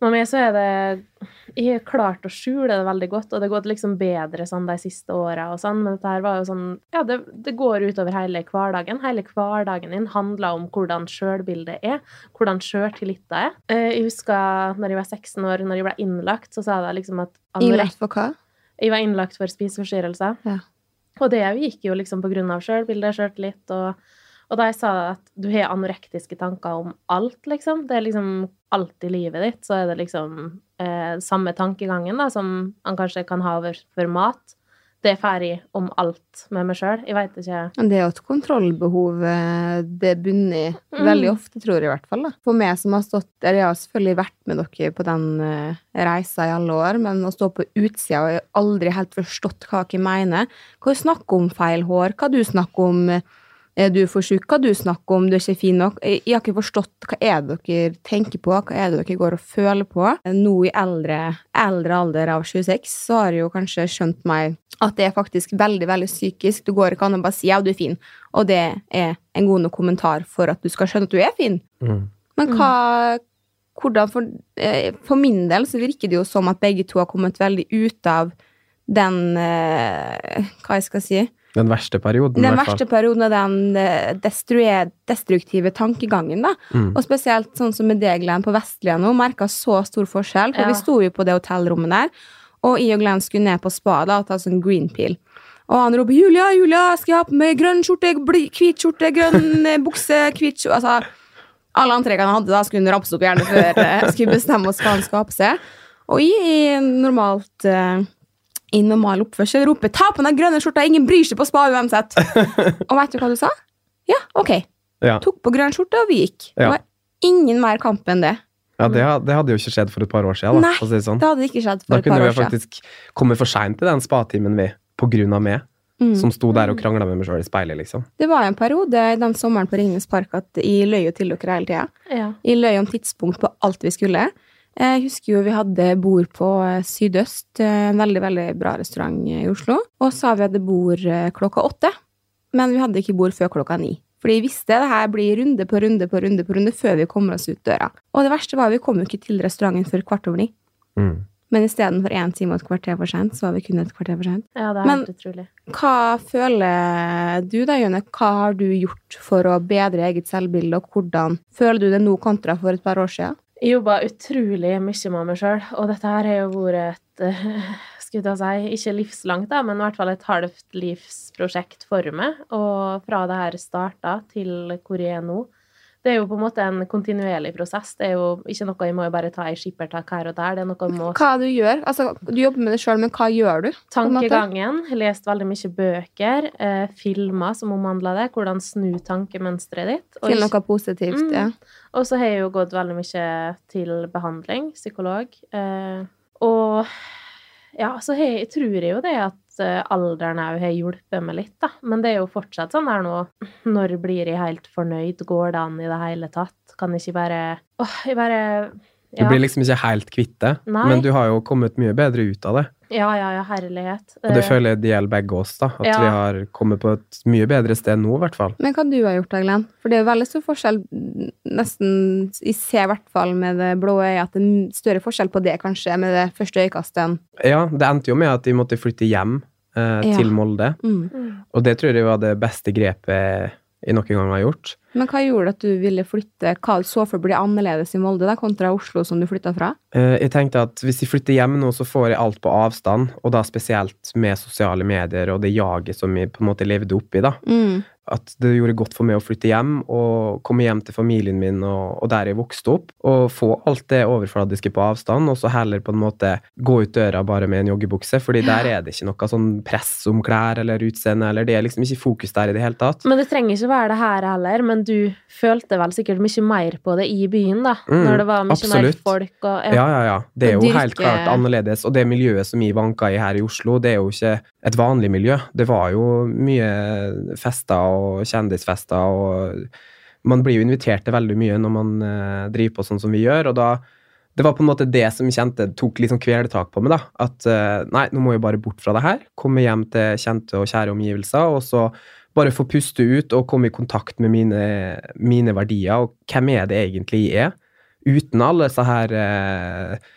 med meg så er det Jeg har klart å skjule det veldig godt, og det har gått liksom bedre sånn de siste åra og sånn, men dette her var jo sånn Ja, det, det går utover hele hverdagen. Hele hverdagen din handler om hvordan sjølbildet er, hvordan sjøltilliten er. Eh, Jeg husker når jeg var 16 år, når jeg ble innlagt, så sa de liksom at Innlagt for hva? jeg var innlagt for spiseforstyrrelser. Ja. Og det gikk jo liksom på grunn av sjølbildet, sjøltillit, og, og da jeg sa at du har anorektiske tanker om alt, liksom. Det er liksom alt i livet ditt, så er det liksom eh, samme tankegangen da, som man kanskje kan ha over for mat. Det får jeg om alt med meg sjøl. Jeg veit ikke Men Det er jo et kontrollbehov det det bunner i Mm. veldig ofte, tror jeg i hvert fall. da. For meg som har stått eller Jeg har selvfølgelig vært med dere på den eh, reisa i alle år, men å stå på utsida og aldri helt forstått hva dere mener Hva du snakker om feil hår, hva du snakker om eh, du er for sjuk, hva du snakker om, du er ikke fin nok. Jeg, jeg har ikke forstått hva er det dere tenker på, hva er det dere går og føler på. Nå i eldre, eldre alder av 26 så har jeg jo kanskje skjønt meg at det er faktisk veldig, veldig psykisk. Du går ikke an å bare si ja, du er fin, og det er en god nok kommentar for at du skal skjønne at du er fin. Mm. Men hva hvordan for, eh, for min del så virker det jo som at begge to har kommet veldig ut av den eh, Hva jeg skal si Den verste perioden, Den verste perioden av den eh, destruktive tankegangen, da. Mm. Og spesielt sånn som med deg, Glenn, på Vestlia nå, merka så stor forskjell. For Ja. vi sto jo på det hotellrommet der, og jeg og Glenn skulle ned på spa da, og ta sånn green peel. Og han roper 'Julia, Julia, skal jeg ha på meg grønn skjorte, hvit skjorte, grønn eh, bukse, hvit skjorte Altså, alle antrekkene han hadde, da skulle hun ramse opp gjerne før jeg skulle bestemme oss hva han skal ha på seg. Og jeg i normalt eh, i normal oppførsel roper 'ta på den grønne skjorta, ingen bryr seg på spa uansett'. og vet du hva du sa? Ja, ok. Ja. Tok på grønn skjorte, og vi gikk. Det var ingen mer kamp enn det. Ja, det, det hadde jo ikke skjedd for et par år siden. Da, Nei, å si det sånn. Det hadde ikke skjedd da for et par år siden. Da kunne vi faktisk komme for seint til den spatimen vi, på grunn av meg, Mm. som sto der og krangla med meg sjøl i speilet, liksom. Det var en periode den sommeren på Ringnes Park at jeg løy jo til dere hele tida. Ja. Jeg løy om tidspunkt på alt vi skulle. Jeg husker jo vi hadde bord på eh, Sydøst, eh, en veldig veldig bra restaurant i Oslo. Og sa vi hadde bord eh, klokka åtte, men vi hadde ikke bord før klokka ni. Fordi vi visste det her blir runde på runde på runde på runde før vi kommer oss ut døra. Og det verste var at vi kom jo ikke til restauranten før kvart over ni. Mm. Men istedenfor én time og et kvarter for sent, så var vi kun et kvarter for sent. ja, det er Men- helt utrolig. Hva føler du da, Jønne? Hva har du gjort for å bedre eget selvbilde, og hvordan føler du det nå kontra for et par år siden? Jeg jobba utrolig mye med meg sjøl, og dette her har jo vært et eh, skulle jeg si, ikke livslangt, da, men i hvert fall et halvt livsprosjekt for meg. Og fra det her starta til hvor jeg er nå. Det er jo på en måte en kontinuerlig prosess. Det er jo ikke noe vi må bare ta i skippertak her og der. Det er noe vi må Hva du gjør? Altså, du jobber med det sjøl, men hva gjør du? Tankegangen. Lest veldig mye bøker. Eh, filmer som omhandler det. Hvordan snu tankemønsteret ditt. Og Til noe positivt? Mm. Ja. Og så har jeg jo gått veldig mye til behandling, psykolog. Eh, og ja, så jeg, tror jeg jo det at eh, alderen òg har hjulpet meg litt, da. Men det er jo fortsatt sånn her nå Når blir jeg helt fornøyd? Går det an i det hele tatt? Kan jeg ikke bare Åh, jeg bare Du blir liksom ikke helt kvitt det, men du har jo kommet mye bedre ut av det. Ja, ja, ja, herlighet. Og det Eh, føler jeg det gjelder begge oss, da. At Ja. vi har kommet på et mye bedre sted nå, i hvert fall. Men hva du har gjort da, Glenn? For det er jo veldig stor forskjell, nesten Jeg ser i hvert fall med det blå øyet at det er større forskjell på det, kanskje, med det første øyekastet enn Ja, det endte jo med at vi måtte flytte hjem eh, Ja. til Molde. mm. mm. Og det tror jeg var det beste grepet jeg noen gang har gjort. Men hva gjorde at du ville flytte? Hva du så for å bli annerledes i Molde da, kontra Oslo, som du flytta fra? Eh, Jeg tenkte at hvis jeg flytter hjem nå, så får jeg alt på avstand, og da spesielt med sosiale medier og det jaget som jeg på en måte levde oppi, da. Mm. At det gjorde godt for meg å flytte hjem og komme hjem til familien min og, og der jeg vokste opp, og få alt det overfladiske på avstand, og så heller på en måte gå ut døra bare med en joggebukse, fordi der er det ikke noe sånn press om klær eller utseende, eller det er liksom ikke fokus der i det hele tatt. Men det trenger ikke være det her heller, men du følte vel sikkert mye mer på det i byen, da? Mm, når det var mye absolutt. mer folk og Ja, ja, ja. Det er jo Dyrke- helt klart annerledes. Og det miljøet som jeg vanka i her i Oslo, det er jo ikke et vanlig miljø. Det var jo mye fester og kjendisfester, og man blir jo invitert til veldig mye når man eh, driver på sånn som vi gjør, og da det var på en måte det som kjente tok litt sånn kvelertak på meg. da, At eh, nei, nå må jeg bare bort fra det her. Komme hjem til kjente og kjære omgivelser. Og så bare få puste ut og komme i kontakt med mine, mine verdier, og hvem er det egentlig jeg er. Uten alle disse her eh,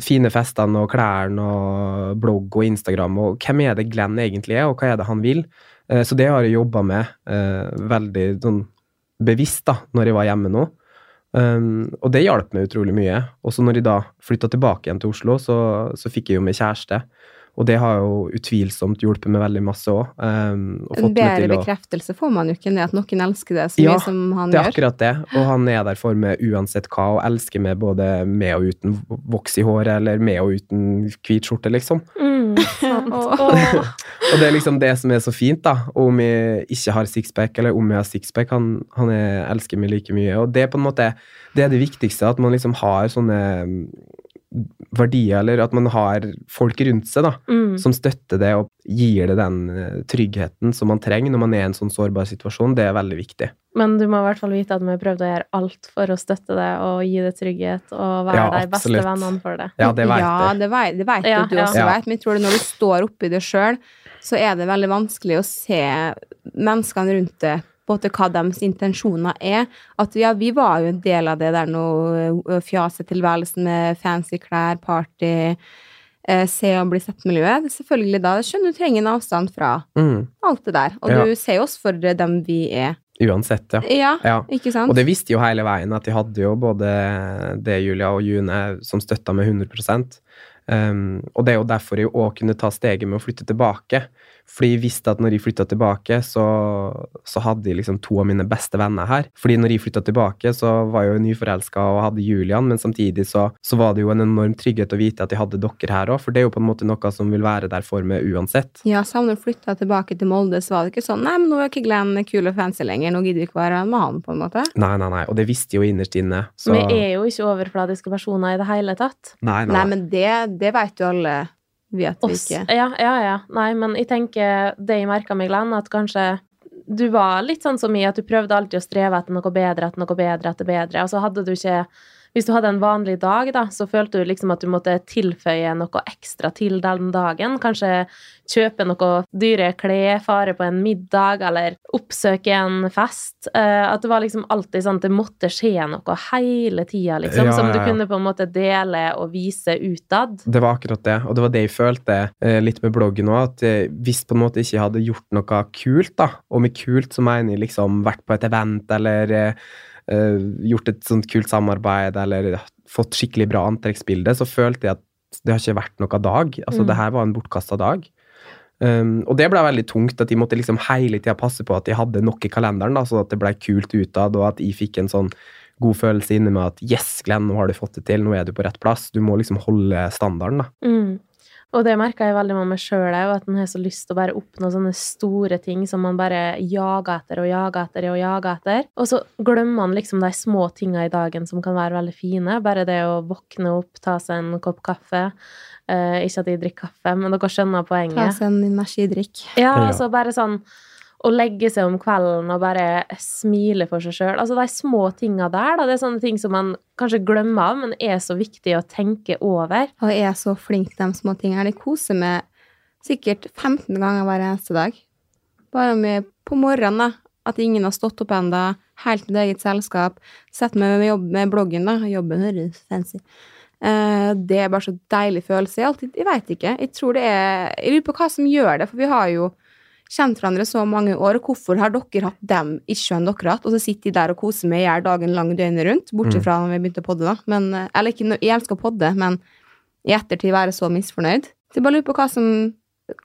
fine festene og klærne og blogg og Instagram. Og hvem er det Glenn egentlig er, og hva er det han vil? Eh, så det har jeg jobba med eh, veldig sånn bevisst da, når jeg var hjemme nå. Um, og det hjalp meg utrolig mye. Og så når jeg da flytta tilbake igjen til Oslo, så, så fikk jeg jo meg kjæreste. Og det har jo utvilsomt hjulpet meg veldig masse òg. Um, En fått bedre å bekreftelse får man jo ikke enn det at noen elsker det så Ja, mye som han Det er gjør. akkurat det. Og han er der for meg uansett hva, og elsker meg både med og uten voks i håret, eller med og uten hvit skjorte, liksom. Mm, Åh. Og det er liksom det som er så fint, da. Og om jeg ikke har sixpack, eller om jeg har sixpack, han, han er, elsker meg like mye. Og det er på en måte det er det viktigste, at man liksom har sånne mm, verdier, eller at man har folk rundt seg, da. Mm. Som støtter det og gir det den eh, tryggheten som man trenger når man er i en sånn sårbar situasjon. Det er veldig viktig. Men du må i hvert fall vite at vi har prøvd å gjøre alt for å støtte det og gi det trygghet og være Ja, de beste vennene for det. Ja, det vet ja, jeg. det vet, det vet Ja, du ja. også Ja. vet, men jeg tror det når du står oppi det sjøl, så er det veldig vanskelig å se menneskene rundt en måte hva deres intensjoner er. At ja, vi var jo en del av det der nå fjasetilværelsen med fancy klær, party, eh, se og bli sett-miljøet. Selvfølgelig da, skjønner du trenger en avstand fra Mm, alt det der. Og Ja. du ser oss for dem vi er. uansett, ja. Ja, ja. ikke sant? Og det visste jo hele veien at de hadde jo både det Julia og June som støtta med 100 um, Og det er jo derfor jeg òg kunne ta steget med å flytte tilbake. Fordi jeg visste at når jeg flytta tilbake, så, så hadde jeg liksom to av mine beste venner her. Fordi når jeg flytta tilbake, så var jeg jo nyforelska og hadde Julian, men samtidig så, så var det jo en enorm trygghet å vite at jeg hadde dere her òg, for det er jo på en måte noe som vil være der for meg uansett. Ja, sammen når du flytta tilbake til Molde, så var det ikke sånn Nei, men nå er ikke Glenn kul og fancy lenger, nå gidder vi ikke være med han, på en måte. Nei, nei, nei, og det visste jeg jo innerst inne. Så Vi er jo ikke overfladiske personer i det hele tatt. Nei, nei, Nei, men det, det vet jo alle vi at vi ikke ja, ja, ja. Nei, men jeg tenker det jeg merka meg, Glenn, at kanskje du var litt sånn som meg, at du prøvde alltid å streve etter noe bedre, etter noe bedre, etter bedre. Og så hadde du ikke Hvis du hadde en vanlig dag, da, så følte du liksom at du måtte tilføye noe ekstra til den dagen. Kanskje kjøpe noe dyre klær, fare på en middag, eller oppsøke en fest. Eh, at det var liksom alltid sånn at det måtte skje noe hele tida, liksom, Ja, som du ja, ja. kunne på en måte dele og vise utad. Det var akkurat det, og det var det jeg følte eh, litt med bloggen òg. At eh, hvis på en måte ikke jeg hadde gjort noe kult, da, og med kult så mener jeg liksom vært på et event eller eh, gjort et sånt kult samarbeid eller fått skikkelig bra antrekksbilde, så følte jeg at det har ikke vært noe dag. Altså, Mm. det her var en bortkasta dag. Um, og det ble veldig tungt, at de måtte liksom hele tida passe på at de hadde nok i kalenderen, da, så at det ble kult utad, og at jeg fikk en sånn god følelse inne med at yes, Glenn, nå har du fått det til, nå er du på rett plass. Du må liksom holde standarden, da. Mm. Og det merka jeg veldig med meg sjøl òg, at en har så lyst til å bare oppnå sånne store ting som man bare jager etter og jager etter og jager etter. Og så glemmer man liksom de små tinga i dagen som kan være veldig fine. Bare det å våkne opp, ta seg en kopp kaffe. Eh, ikke at jeg drikker kaffe, men dere skjønner Ta poenget. seg en energidrikk. Ja, Ja. altså bare sånn å legge seg om kvelden og bare smile for seg sjøl. Altså de små tinga der, da. Det er sånne ting som man kanskje glemmer av, men er så viktig å tenke over. Og jeg er så flink til de små tingene. Jeg koser meg sikkert 15 ganger hver eneste dag. Bare med på morgenen, da. At ingen har stått opp ennå. Helt mitt eget selskap. Sett meg med, jobb, med bloggen, da. Jobben høres fancy. Eh, det er bare så deilig følelse. Jeg, alltid, jeg vet ikke. Jeg tror det er Jeg lurer på hva som gjør det, for vi har jo kjent hverandre så mange år, og hvorfor har dere hatt dem ikke enn dere hatt? Og så sitter de der og koser meg i hjel dagen lang døgnet rundt, bortsett Mm. fra når vi begynte å podde, da. Men, eh, eller ikke, jeg elsker å podde, men i ettertid være så misfornøyd. Så jeg bare lurer på hva som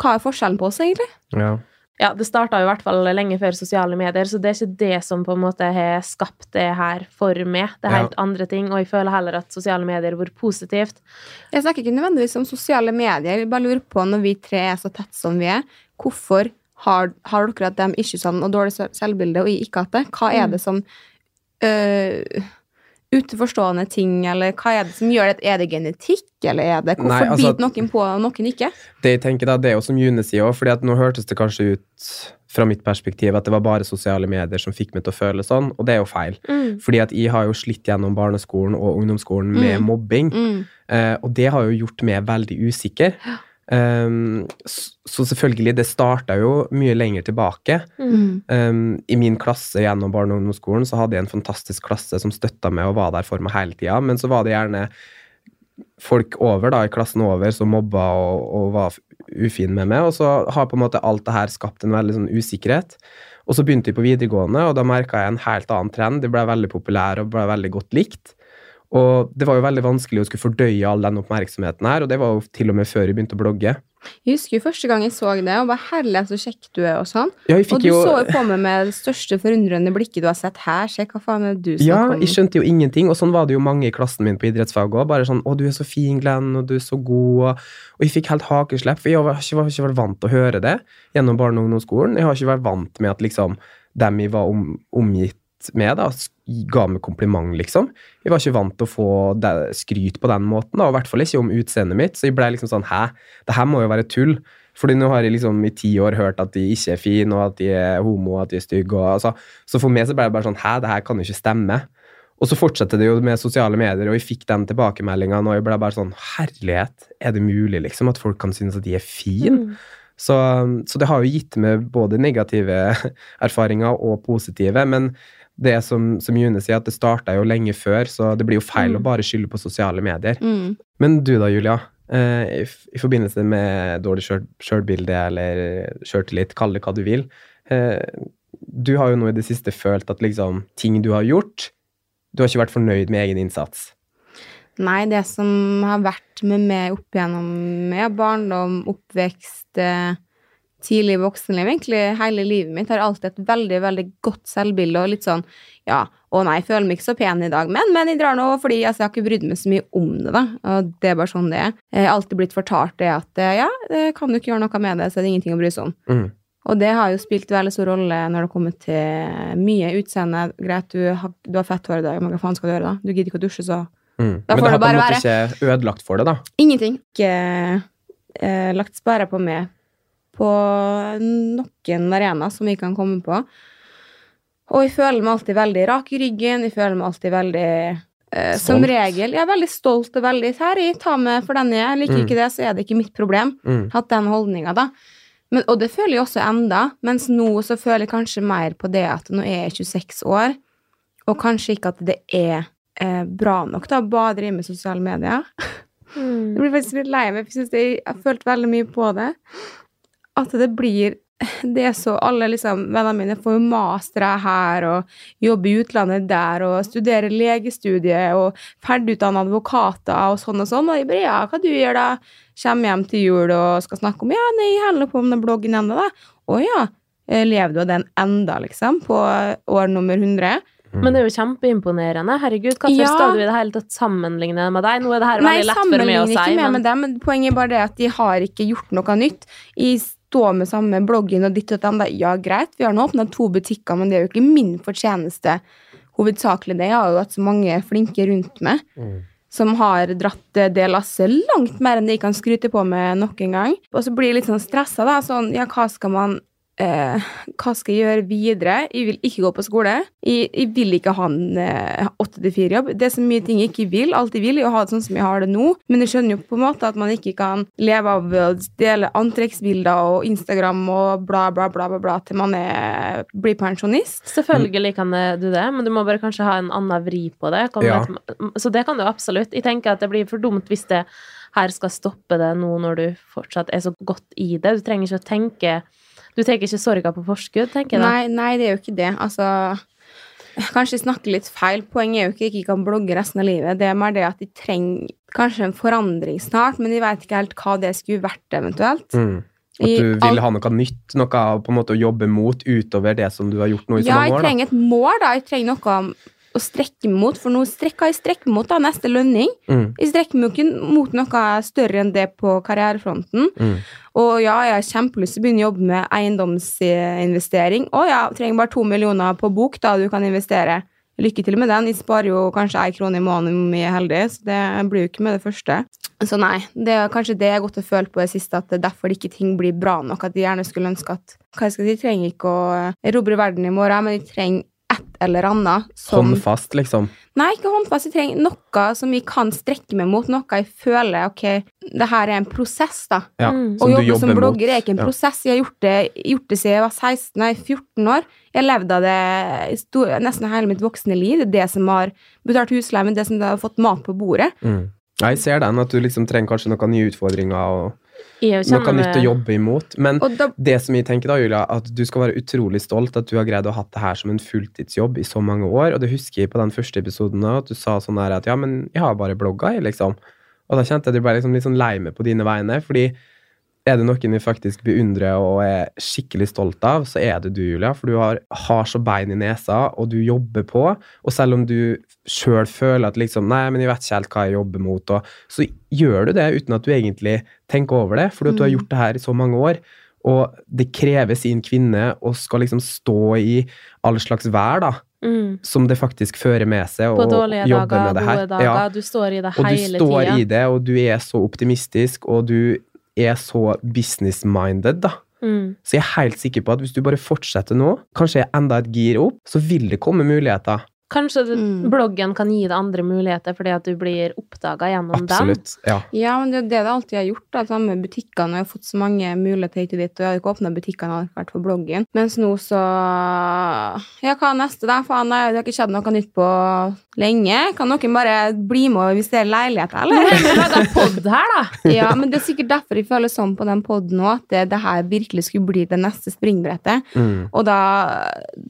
Hva er forskjellen på oss, egentlig? Ja. Ja, det starta i hvert fall lenge før sosiale medier, så det er ikke det som på en måte har skapt det her for meg. Det er Ja. helt andre ting, og jeg føler heller at sosiale medier har vært positivt. Jeg snakker ikke nødvendigvis om sosiale medier. Jeg bare lurer på, når vi tre er så tett som vi er, hvorfor har, har dere at de ikke sånn, og dårlig selvbilde, og ikke hatt det? Hva er det som øh, Utenforstående ting, eller hva er det som gjør det? Er det genetikk, eller er det Hvorfor Nei, altså- biter noen på, og noen ikke? Det jeg tenker da, det er jo som June sier fordi at nå hørtes det kanskje ut fra mitt perspektiv at det var bare sosiale medier som fikk meg til å føle sånn, og det er jo feil. Fordi at jeg har jo slitt gjennom barneskolen og ungdomsskolen med Mm. mobbing, Mm. eh, og det har jo gjort meg veldig usikker. Um, så selvfølgelig, det starta jo mye lenger tilbake. Mm. Um, I min klasse gjennom barne- og ungdomsskolen så hadde jeg en fantastisk klasse som støtta meg og var der for meg hele tida, men så var det gjerne folk over da, i klassen over som mobba og, og var ufin med meg, og så har på en måte alt det her skapt en veldig sånn usikkerhet. Og så begynte jeg på videregående, og da merka jeg en helt annen trend. De ble veldig populær og ble veldig godt likt. Og det var jo veldig vanskelig å skulle fordøye all den oppmerksomheten her, og det var jo til og med før jeg begynte å blogge. Jeg husker jo første gang jeg så det, og bare herlig så kjekk du er, og sånn. Ja, Og du jo så jo på meg med det største forundrende blikket du har sett her. Se hva faen er det du Ja, snakker Ja, jeg skjønte jo ingenting, og sånn var det jo mange i klassen min på idrettsfag òg. Bare sånn 'Å, du er så fin, Glenn, og du er så god', og, jeg fikk helt hakeslepp, for jeg var ikke, ikke vært vant til å høre det gjennom barne- og ungdomsskolen. Jeg har ikke vært vant med at liksom dem jeg var om, omgitt med, da, ga meg kompliment, liksom. Jeg var ikke vant til å få skryt på den måten, da, og i hvert fall ikke om utseendet mitt, så jeg ble liksom sånn 'hæ, det her må jo være tull'. Fordi nå har jeg liksom i ti år hørt at de ikke er fine, og at de er homo, og at de er stygge. Og, altså, så for meg så ble det bare sånn Hæ, det her kan jo ikke stemme. Og så fortsatte det jo med sosiale medier, og jeg fikk den tilbakemeldinga, og jeg ble bare sånn Herlighet, er det mulig, liksom, at folk kan synes at de er fine? Mm. Så, så det har jo gitt meg både negative erfaringer og positive, men det som, som June sier, at det starta jo lenge før, så det blir jo feil Mm. å bare skylde på sosiale medier. Mm. Men du da, Julia? eh, I, I forbindelse med dårlig sjøl- sjølbilde eller sjøltillit, kall det hva du vil. eh, Du har jo nå i det siste følt at liksom ting du har gjort Du har ikke vært fornøyd med egen innsats. Nei, det som har vært med meg opp igjennom med barndom, oppvekst, eh, tidlig voksenliv, egentlig hele livet mitt, har alltid et veldig, veldig godt selvbilde og litt sånn ja, å nei, jeg føler meg ikke så pen i dag, men, men jeg drar nå fordi altså, jeg har ikke brydd meg så mye om det, da. Og det er bare sånn det er. Jeg har alltid blitt fortalt det at eh, ja, det kan du ikke gjøre noe med det, så er det ingenting å bry seg om. Mm. Og det har jo spilt veldig stor rolle når det kommer til mye utseende. Greit, du har, du har fett hår i dag, men hva faen skal du gjøre da? Du gidder ikke å dusje, så Mm. Da Men får det har det på en måte måte ikke ødelagt for det, da. Ingenting. Ikke eh, lagt sperre på meg på noen arena som vi kan komme på. Og jeg føler meg alltid veldig rak i ryggen. Jeg føler meg alltid veldig eh, Som regel. Jeg er veldig stolt og veldig Her, jeg tar med for den jeg er. Liker Mm. ikke det, så er det ikke mitt problem. Mm. Hatt den holdninga, da. Men, og det føler jeg også enda. Mens nå så føler jeg kanskje mer på det at nå er jeg 26 år, og kanskje ikke at det er eh, bra nok da, å bare drive med sosiale medier. Jeg Mm. blir faktisk litt lei meg, for jeg, jeg har følt veldig mye på det. At det blir Det er så Alle liksom, vennene mine får jo mastere her og jobber i utlandet der og studerer legestudie og ferdigutdanna advokater og sånn og sånn. Og jeg bare Ja, hva du gjør da? Kommer hjem til jul og skal snakke om Ja, nei, jeg holder på med den bloggen ennå, da. Å ja. eh, Lever du av den enda, liksom? På år nummer 100? Men det er jo kjempeimponerende. Herregud, hvorfor Ja. skal du i det hele tatt sammenligne med deg? Nå er det her Nei, veldig lett for meg å sammenligner si, ikke med, men med dem, men poenget er bare det at de har ikke gjort noe nytt. I stå med samme bloggen og ditt og datt. Ja, greit, vi har nå åpna to butikker, men det er jo ikke min fortjeneste hovedsakelig det. Jeg har jo hatt så mange flinke rundt meg Mm. som har dratt det det lasset langt mer enn de kan skryte på med nok en gang. Og så blir jeg litt sånn stressa, da. Sånn, ja, hva skal man eh, Hva skal jeg gjøre videre? Jeg vil ikke gå på skole. Jeg, jeg vil ikke ha en eh, åtte til fire-jobb. Det er så mye ting jeg ikke vil. Alt jeg vil, er å ha det sånn som jeg har det nå. Men jeg skjønner jo på en måte at man ikke kan leve av å dele antrekksbilder og Instagram og bla, bla, bla, bla, bla til man er, blir pensjonist. Selvfølgelig kan du det, men du må bare kanskje ha en annen vri på det. Ja. Så det kan du absolutt. Jeg tenker at det blir for dumt hvis det her skal stoppe det nå når du fortsatt er så godt i det. Du trenger ikke å tenke Du tenker ikke sorga på forskudd, tenker jeg da. Nei, nei, det er jo ikke det. Altså Kanskje jeg snakker litt feil. Poenget er jo ikke at jeg ikke kan blogge resten av livet. Det er mer det at de trenger kanskje en forandring snart, men de vet ikke helt hva det skulle vært, eventuelt. Mm. At du vil ha noe nytt, noe på en måte å jobbe mot utover det som du har gjort nå i så Ja, mange år? år. da. trenger et mål, da. Jeg trenger noe å strekke mot, for nå strekker jeg strekker mot da, neste lønning. Mm, Jeg strekker meg ikke mot noe større enn det på karrierefronten. mm. Og ja, jeg har kjempelyst til å begynne å jobbe med eiendomsinvestering. Å ja, trenger bare to millioner på bok da du kan investere. Lykke til med den. Jeg sparer jo kanskje ei krone i måneden om jeg er heldig, så det blir jo ikke med det første. Så nei, det er kanskje det jeg har gått og følt på det siste, at det er derfor ikke ting blir bra nok. At de gjerne skulle ønske at Hva jeg skal si, trenger ikke å erobre verden i morgen, men de trenger eller annet som Håndfast, liksom. Nei, ikke håndfast. Jeg trenger noe som jeg kan strekke meg mot. Noe jeg føler ok, det her er en prosess, da. Ja, Mm. Å som du jobbe som blogger mot. er ikke en Ja. prosess. Jeg har gjort det, gjort det siden jeg var 16, nei, 14 år. Jeg har levd av det stor, nesten hele mitt voksne liv. Det er det som har betalt husleie, men det som har fått mat på bordet. Mm. Jeg ser den, at du liksom trenger kanskje noen nye utfordringer og noe nytt å jobbe imot. Men da, det som jeg tenker da, Julia, at du skal være utrolig stolt at du har greid å ha det her som en fulltidsjobb i så mange år. Og det husker jeg på den første episoden da, at du sa sånn her at ja, men jeg har bare blogga, jeg, liksom. Og da kjente jeg at jeg ble liksom litt sånn lei meg på dine vegne, fordi er det noen jeg faktisk beundrer og er skikkelig stolt av, så er det du, Julia. For du har, har så bein i nesa, og du jobber på. Og selv om du sjøl føler at liksom Nei, men jeg vet ikke helt hva jeg jobber mot, og, så gjør du det uten at du egentlig tenker over det, fordi at du har Mm. gjort det her i så mange år. Og det krever sin kvinne å skal liksom stå i all slags vær, da, Mm. som det faktisk fører med seg, På dårlige dager, med det her. gode dager. Ja. Du står i det Og du står tiden. i det, og du er så optimistisk, og du er så business-minded, da. Mm. Så jeg er helt sikker på at hvis du bare fortsetter nå, kanskje enda et gir opp, så vil det komme muligheter. Kanskje Mm. bloggen kan gi deg andre muligheter fordi at du blir oppdaga gjennom den. Absolutt. Ja. ja, men det er det det alltid har gjort. Da, Samme med butikkene. Jeg har fått så mange muligheter hit og dit, og jeg har ikke åpna butikkene hadde vært for bloggen. Mens nå så Ja, hva er neste, da? Faen, det har ikke skjedd noe nytt på lenge. Kan noen bare bli med og det er leiligheter, eller? Vi laga pod her, da! Ja, men det er sikkert derfor jeg føler sånn på den poden òg, at det, det her virkelig skulle bli det neste springbrettet. Mm. Og da,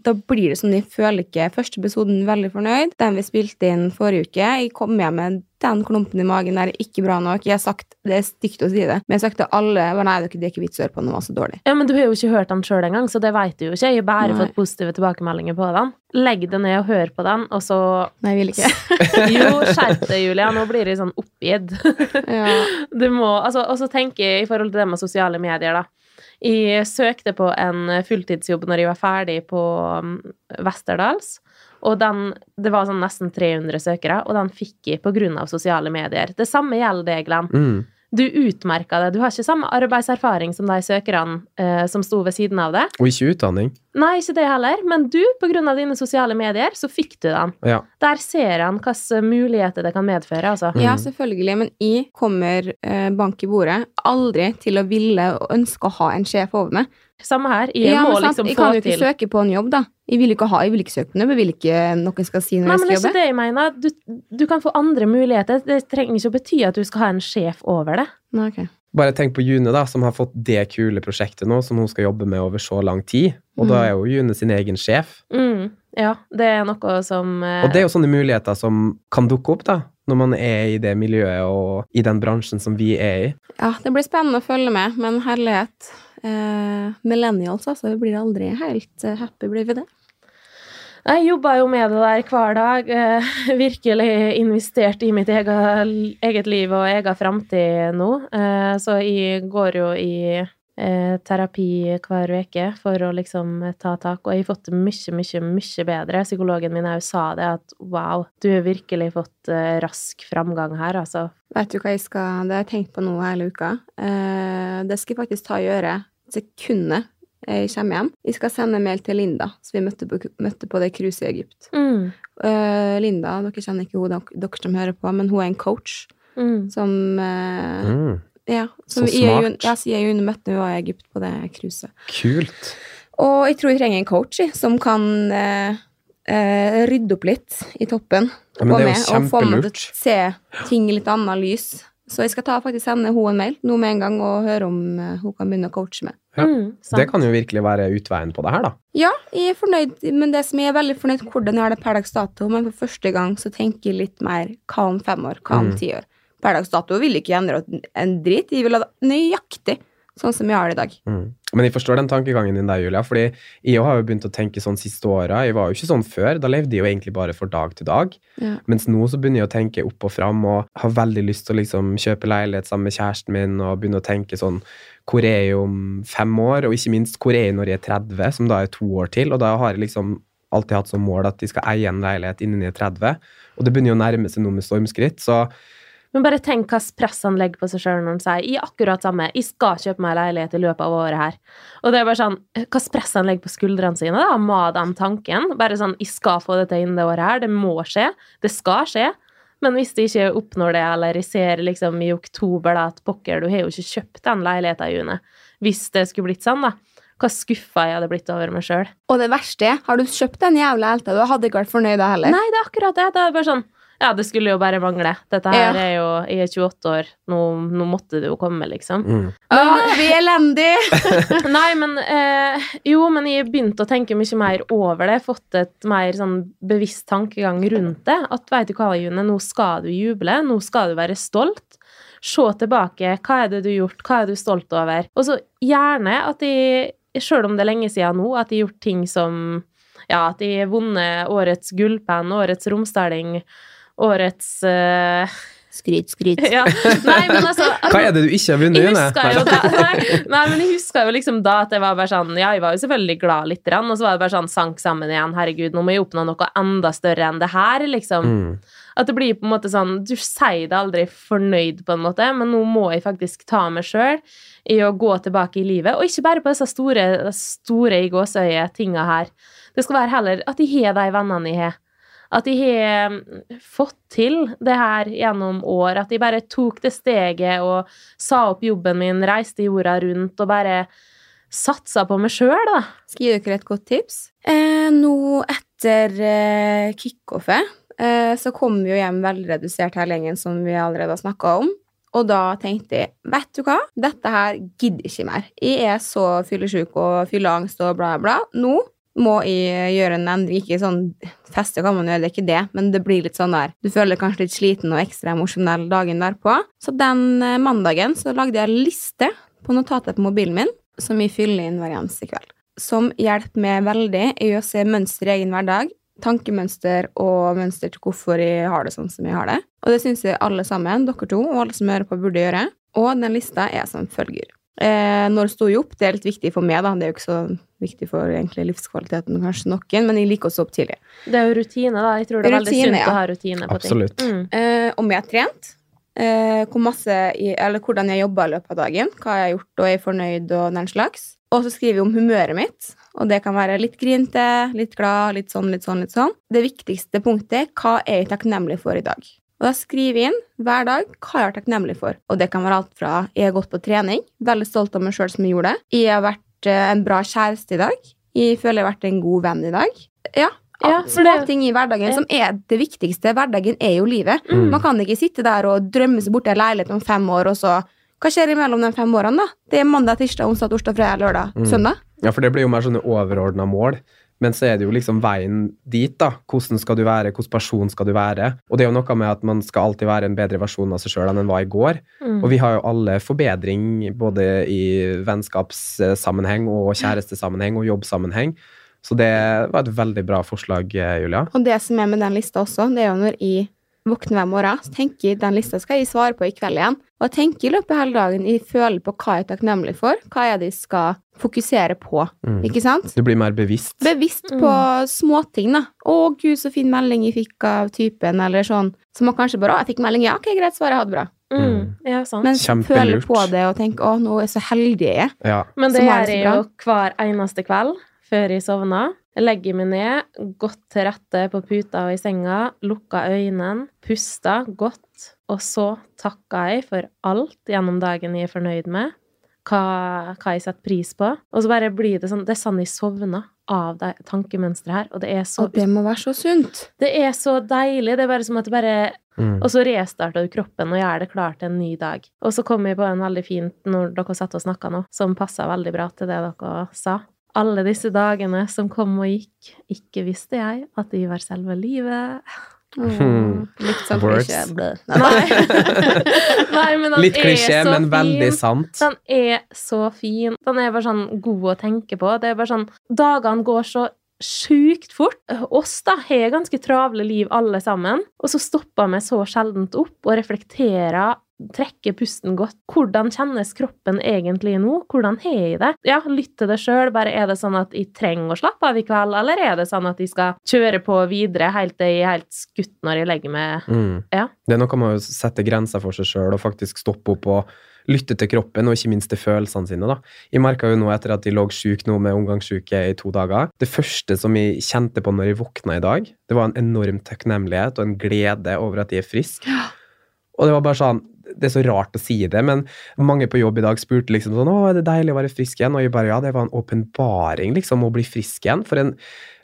da blir det som jeg føler ikke første episoden veldig fornøyd. Den vi spilte inn forrige uke, jeg kom hjem med den klumpen i magen der er ikke bra nok. Jeg har sagt, Det er stygt å si det, men jeg har sagt til alle nei, det er ikke, det er ikke vits å høre på, den var så dårlig. Ja, Men du har jo ikke hørt den sjøl engang, så det veit du jo ikke. Jeg har bare Nei. fått positive tilbakemeldinger på den. Legg det ned og hør på den, og så Nei, jeg vil ikke. Jo, skjerp deg, Julia. Nå blir jeg sånn oppgitt. ja. Du må altså, Og så tenker jeg i forhold til det med sosiale medier, da. Jeg søkte på en fulltidsjobb når jeg var ferdig på um, Westerdals. Og den, det var sånn nesten 300 søkere, og den fikk jeg av sosiale medier. Det samme gjelder deg, Glenn. Mm. Du utmerka det. Du har ikke samme arbeidserfaring som de søkerne eh, som sto ved siden av det. Og ikke utdanning. Nei, ikke det heller, men du, av dine sosiale medier, så fikk du den. Ja. Der ser han hvilke muligheter det kan medføre, altså. Mm. ja, selvfølgelig, men jeg kommer eh, bank i bordet aldri til å ville og ønske å ha en sjef over meg. Samme her. Jeg Ja, må men sant, liksom jeg kan jo ikke til søke på en jobb, da. Jeg vil ikke ha, jeg vil ikke søke på en jobb, jeg vil ikke noen skal si når Nei, jeg men det er ikke det jeg mener. Du, du kan få andre muligheter. Det trenger ikke å bety at du skal ha en sjef over det. Nei, okay. Bare tenk på June, da, som har fått det kule prosjektet nå, som hun skal jobbe med over så lang tid. Og da Mm. er jo June sin egen sjef. Mm, ja, det er noe som eh, Og det er jo sånne muligheter som kan dukke opp, da. Når man er i det miljøet og i den bransjen som vi er i. Ja, det blir spennende å følge med, men herlighet. Eh, millennials, altså. Vi blir aldri helt eh, happy, blir vi det? Jeg jobber jo med det der hver dag. eh, virkelig investert i mitt eget, eget liv og egen framtid nå. Eh, så jeg går jo i eh, terapi hver uke for å liksom ta tak, og jeg har fått det mye, mye, mye bedre. Psykologen min òg sa det, at wow, du har virkelig fått eh, rask framgang her, altså. Vet du hva jeg skal Det har jeg tenkt på nå hele uka. Eh, det skal jeg faktisk ta og gjøre sekundet jeg kommer hjem. Jeg skal sende mail til Linda, som vi møtte på, møtte på det cruiset i Egypt. Mm, Uh, Linda, dere kjenner ikke henne, dere, som hører på, men hun er en coach mm. som uh, Mm. Ja, som Så jeg smart. Ja, så jeg møtte hun i Egypt på det cruiset. Kult. Og jeg tror jeg trenger en coach som kan uh, eh, rydde opp litt i toppen. Ja, men det er jo jo og få meg til kjempelurt. å se ting i litt annet lys. Så jeg skal ta faktisk sende henne en mail nå med en gang og høre om eh, hun kan begynne å coache meg. Ja, Mm. Det kan jo virkelig være utveien på det her, da. Ja, jeg er fornøyd, men det som jeg er veldig fornøyd hvordan jeg har det per dags dato, men for første gang så tenker jeg litt mer hva om fem år, hva om Mm. ti år. Per dags dato vil jeg ikke endre en drit, jeg vil ha det nøyaktig sånn som jeg har det i dag. Mm. Men jeg forstår den tankegangen din der, Julia. fordi jeg har jo begynt å tenke sånn siste åra. Jeg var jo ikke sånn før. Da levde jeg jo egentlig bare for dag til dag. Ja. Mens nå så begynner jeg å tenke opp og fram og har veldig lyst til å liksom kjøpe leilighet sammen med kjæresten min og begynne å tenke sånn Hvor er jeg om fem år? Og ikke minst hvor er jeg når jeg er 30, som da er to år til? Og da har jeg liksom alltid hatt som mål at de skal eie en leilighet innen jeg er 30. Og det begynner jo å nærme seg noe med stormskritt. Så Men bare tenk hva press han legger på seg sjøl når han sier i akkurat samme 'Jeg skal kjøpe meg leilighet i løpet av året her'. Og det er bare sånn hva press han legger på skuldrene sine, da, med den tanken. Bare sånn 'Jeg skal få det til innen det året her'. Det må skje. Det skal skje. Men hvis de ikke oppnår det, eller jeg ser liksom i oktober da, at pokker, du har jo ikke kjøpt den leiligheten, i juni. Hvis det skulle blitt sånn, da. Hva skuffa jeg hadde blitt over meg sjøl. Og det verste er, har du kjøpt den jævla elta, du hadde ikke vært fornøyd da heller. Nei, det er akkurat det. Det er bare sånn Ja, det skulle jo bare mangle. Dette her Ja. er jo Jeg er 28 år. Nå, nå måtte det jo komme, liksom. mm. Åh, vi er elendige! Nei, men eh, Jo, men jeg begynte å tenke mye mer over det. Fått et mer sånn bevisst tankegang rundt det. At veit du hva, June, nå skal du juble. Nå skal du være stolt. Se tilbake. Hva er det du har gjort? Hva er du stolt over? Og så gjerne at de, sjøl om det er lenge siden nå, at de har gjort ting som Ja, at de har vunnet årets gullpenn, årets romsdaling, årets uh, Skryt, skryt. Ja. Nei, men altså Hva er det du ikke har vunnet, June? nei, nei, men jeg husker jo liksom da at jeg var bare sånn Ja, jeg var jo selvfølgelig glad litt, og så var det bare sånn sank sammen igjen. Herregud, nå må jeg oppnå noe enda større enn det her, liksom. Mm. At det blir på en måte sånn Du sier det aldri fornøyd, på en måte, men nå må jeg faktisk ta meg sjøl i å gå tilbake i livet. Og ikke bare på disse store, store i gåseøye tinga her. Det skal være heller at jeg har de vennene jeg har. At de har mm, fått til det her gjennom år. At de bare tok det steget og sa opp jobben min, reiste jorda rundt og bare satsa på meg sjøl, da. Skal gi dere et godt tips. Eh, nå etter eh, kickoffet eh, så kom vi jo hjem veldig redusert her lenge, som vi allerede har snakka om. Og da tenkte jeg, vet du hva, dette her gidder ikke mer. Jeg er så fyllesyk og fylleangst og bla, bla. Nå må jeg gjøre en endring. Ikke sånn feste kan man gjøre, det er ikke det, men det blir litt sånn der Du føler kanskje litt sliten og ekstra emosjonell dagen derpå. Så den eh, mandagen så lagde jeg en liste på notatet på mobilen min som jeg fyller inn hver eneste kveld. Som hjelper meg veldig i å se mønster i egen hverdag. Tankemønster og mønster til hvorfor jeg har det sånn som jeg har det. Og det syns jeg alle sammen, dere to og alle som hører på, burde gjøre. Og den lista er som følger. Eh, når sto jeg opp? Det er litt viktig for meg, da. Det er jo ikke så viktig for egentlig livskvaliteten kanskje noen, men jeg liker å stå opp tidlig. Det er jo rutine, da. Jeg tror det er veldig Rutine, sunt ja. å ha rutine på Absolutt. ting. Mm. Eh, om jeg har trent, eh, hvor masse jeg, eller hvordan jeg jobber i løpet av dagen, hva jeg har gjort og er fornøyd og den slags. Og så skriver jeg om humøret mitt, og det kan være litt grinte, litt glad, litt sånn, litt sånn, litt sånn. Det viktigste punktet hva er jeg takknemlig for i dag. Og da skriver jeg inn hver dag hva jeg er takknemlig for. Og det kan være alt fra jeg har gått på trening, veldig stolt av meg sjøl som jeg gjorde det. Jeg har vært eh, en bra kjæreste i dag. Jeg føler jeg har vært en god venn i dag. Ja, Ja, små er ting i hverdagen Ja. som er det viktigste. Hverdagen er jo livet. Mm. Man kan ikke sitte der og drømme seg bort til en leilighet om fem år, og så Hva skjer imellom de fem årene, da? Det er mandag, tirsdag, onsdag, torsdag, fredag, lørdag, Mm. søndag. Ja, for det blir jo mer sånne overordna mål. Men så er det jo liksom veien dit, da. Hvordan skal du være, hvordan person skal du være? Og det er jo noe med at man skal alltid være en bedre versjon av seg sjøl enn en var i går. Mm. Og vi har jo alle forbedring både i vennskapssammenheng og kjærestesammenheng og jobbsammenheng. Så det var et veldig bra forslag, Julia. Og det som er med den lista også, det er jo når jeg våkner hver morgen, så tenker jeg den lista skal jeg svare på i kveld igjen. Og jeg tenker i løpet av hele dagen, jeg føler på hva jeg er takknemlig for, hva er jeg skal fokusere på, Mm. ikke sant? Du blir mer bevisst. Bevisst Mm. på småting, da. 'Å, gud, så fin melding jeg fikk av typen', eller sånn. Så man kanskje bare 'Å, jeg fikk melding, ja, ok, greit, svaret, ha det bra'. Mm. Ja, sant. Men føler på det og tenker 'Å, nå er jeg så heldig jeg er'. Ja. Men det gjør jeg jo hver eneste kveld før jeg sovner. Jeg legger meg ned, godt til rette på puta og i senga, lukker øynene, puster godt, og så takker jeg for alt gjennom dagen jeg er fornøyd med, hva, hva jeg setter pris på, og så bare blir det sånn Det er sånn jeg sovner av det tankemønsteret her, og det er så Og det må være så sunt. Det er så deilig. Det er bare som at det bare Mm. og så restarter du kroppen og gjør det klar til en ny dag. Og så kom jeg på en veldig fint når dere satt og snakka nå, som passa veldig bra til det dere sa. Alle disse dagene som kom og gikk, ikke visste jeg at de var selve livet. Mm. Litt sånn klisjé. Nei. Nei, men Litt er klisjé, så men veldig fin. sant. Den er så fin. Den er bare sånn god å tenke på. Det er bare sånn Dagene går så sjukt fort. Oss da har ganske travle liv alle sammen, og så stopper vi så sjeldent opp og reflekterer, trekker pusten godt. Hvordan kjennes kroppen egentlig nå? Hvordan har jeg det? Ja, lytt til det sjøl. Bare er det sånn at jeg trenger å slappe av i kveld, eller er det sånn at jeg skal kjøre på videre helt til jeg er helt skutt når jeg legger meg? Mm. Ja. Det er noe med å sette grenser for seg sjøl og faktisk stoppe opp og lytte til kroppen, og ikke minst til følelsene sine. da. Jeg merka jo nå etter at jeg lå sjuk nå med omgangssjuke i to dager Det første som jeg kjente på når jeg våkna i dag, det var en enorm takknemlighet og en glede over at jeg er frisk. Og det var bare sånn det er så rart å si det, men mange på jobb i dag spurte liksom sånn 'Å, er det deilig å være frisk igjen?' Og jeg bare ja, det var en åpenbaring, liksom, å bli frisk igjen. For en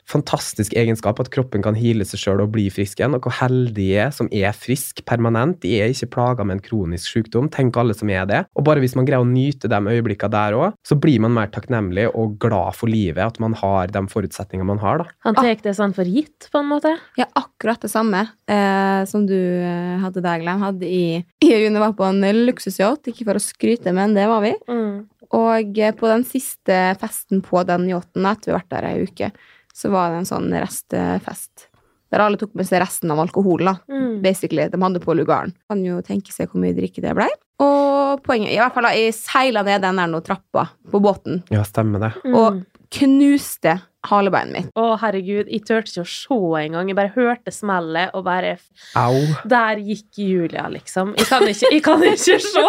fantastisk egenskap at kroppen kan heale seg sjøl og bli frisk igjen. Og hvor heldige jeg er som er frisk permanent. De er ikke plaga med en kronisk sykdom. Tenk alle som er det. Og bare hvis man greier å nyte de øyeblikkene der òg, så blir man mer takknemlig og glad for livet. At man har de forutsetningene man har, da. Han tar det sånn for gitt, på en måte. Ja, akkurat det samme eh, som du eh, hadde der, Glenn. Hadde i, i June var på en luksusyacht, ikke for å skryte, men det var vi. Mm. Og eh, på den siste festen på den yachten, etter vi har vært der ei uke, så var det en sånn restefest. Der alle tok med seg resten av alkoholen, da. Mm. Basically, de hadde på lugaren. Kan jo tenke seg hvor mye drikke det blei. Og poenget I hvert fall, da, jeg seila ned den der nå trappa på båten Ja, stemmer det. Mm. og knuste halebeinet mitt. Å, herregud, jeg turte ikke å se engang. Jeg bare hørte smellet, og bare Au. Der gikk Julia, liksom. Jeg kan ikke, jeg kan ikke se!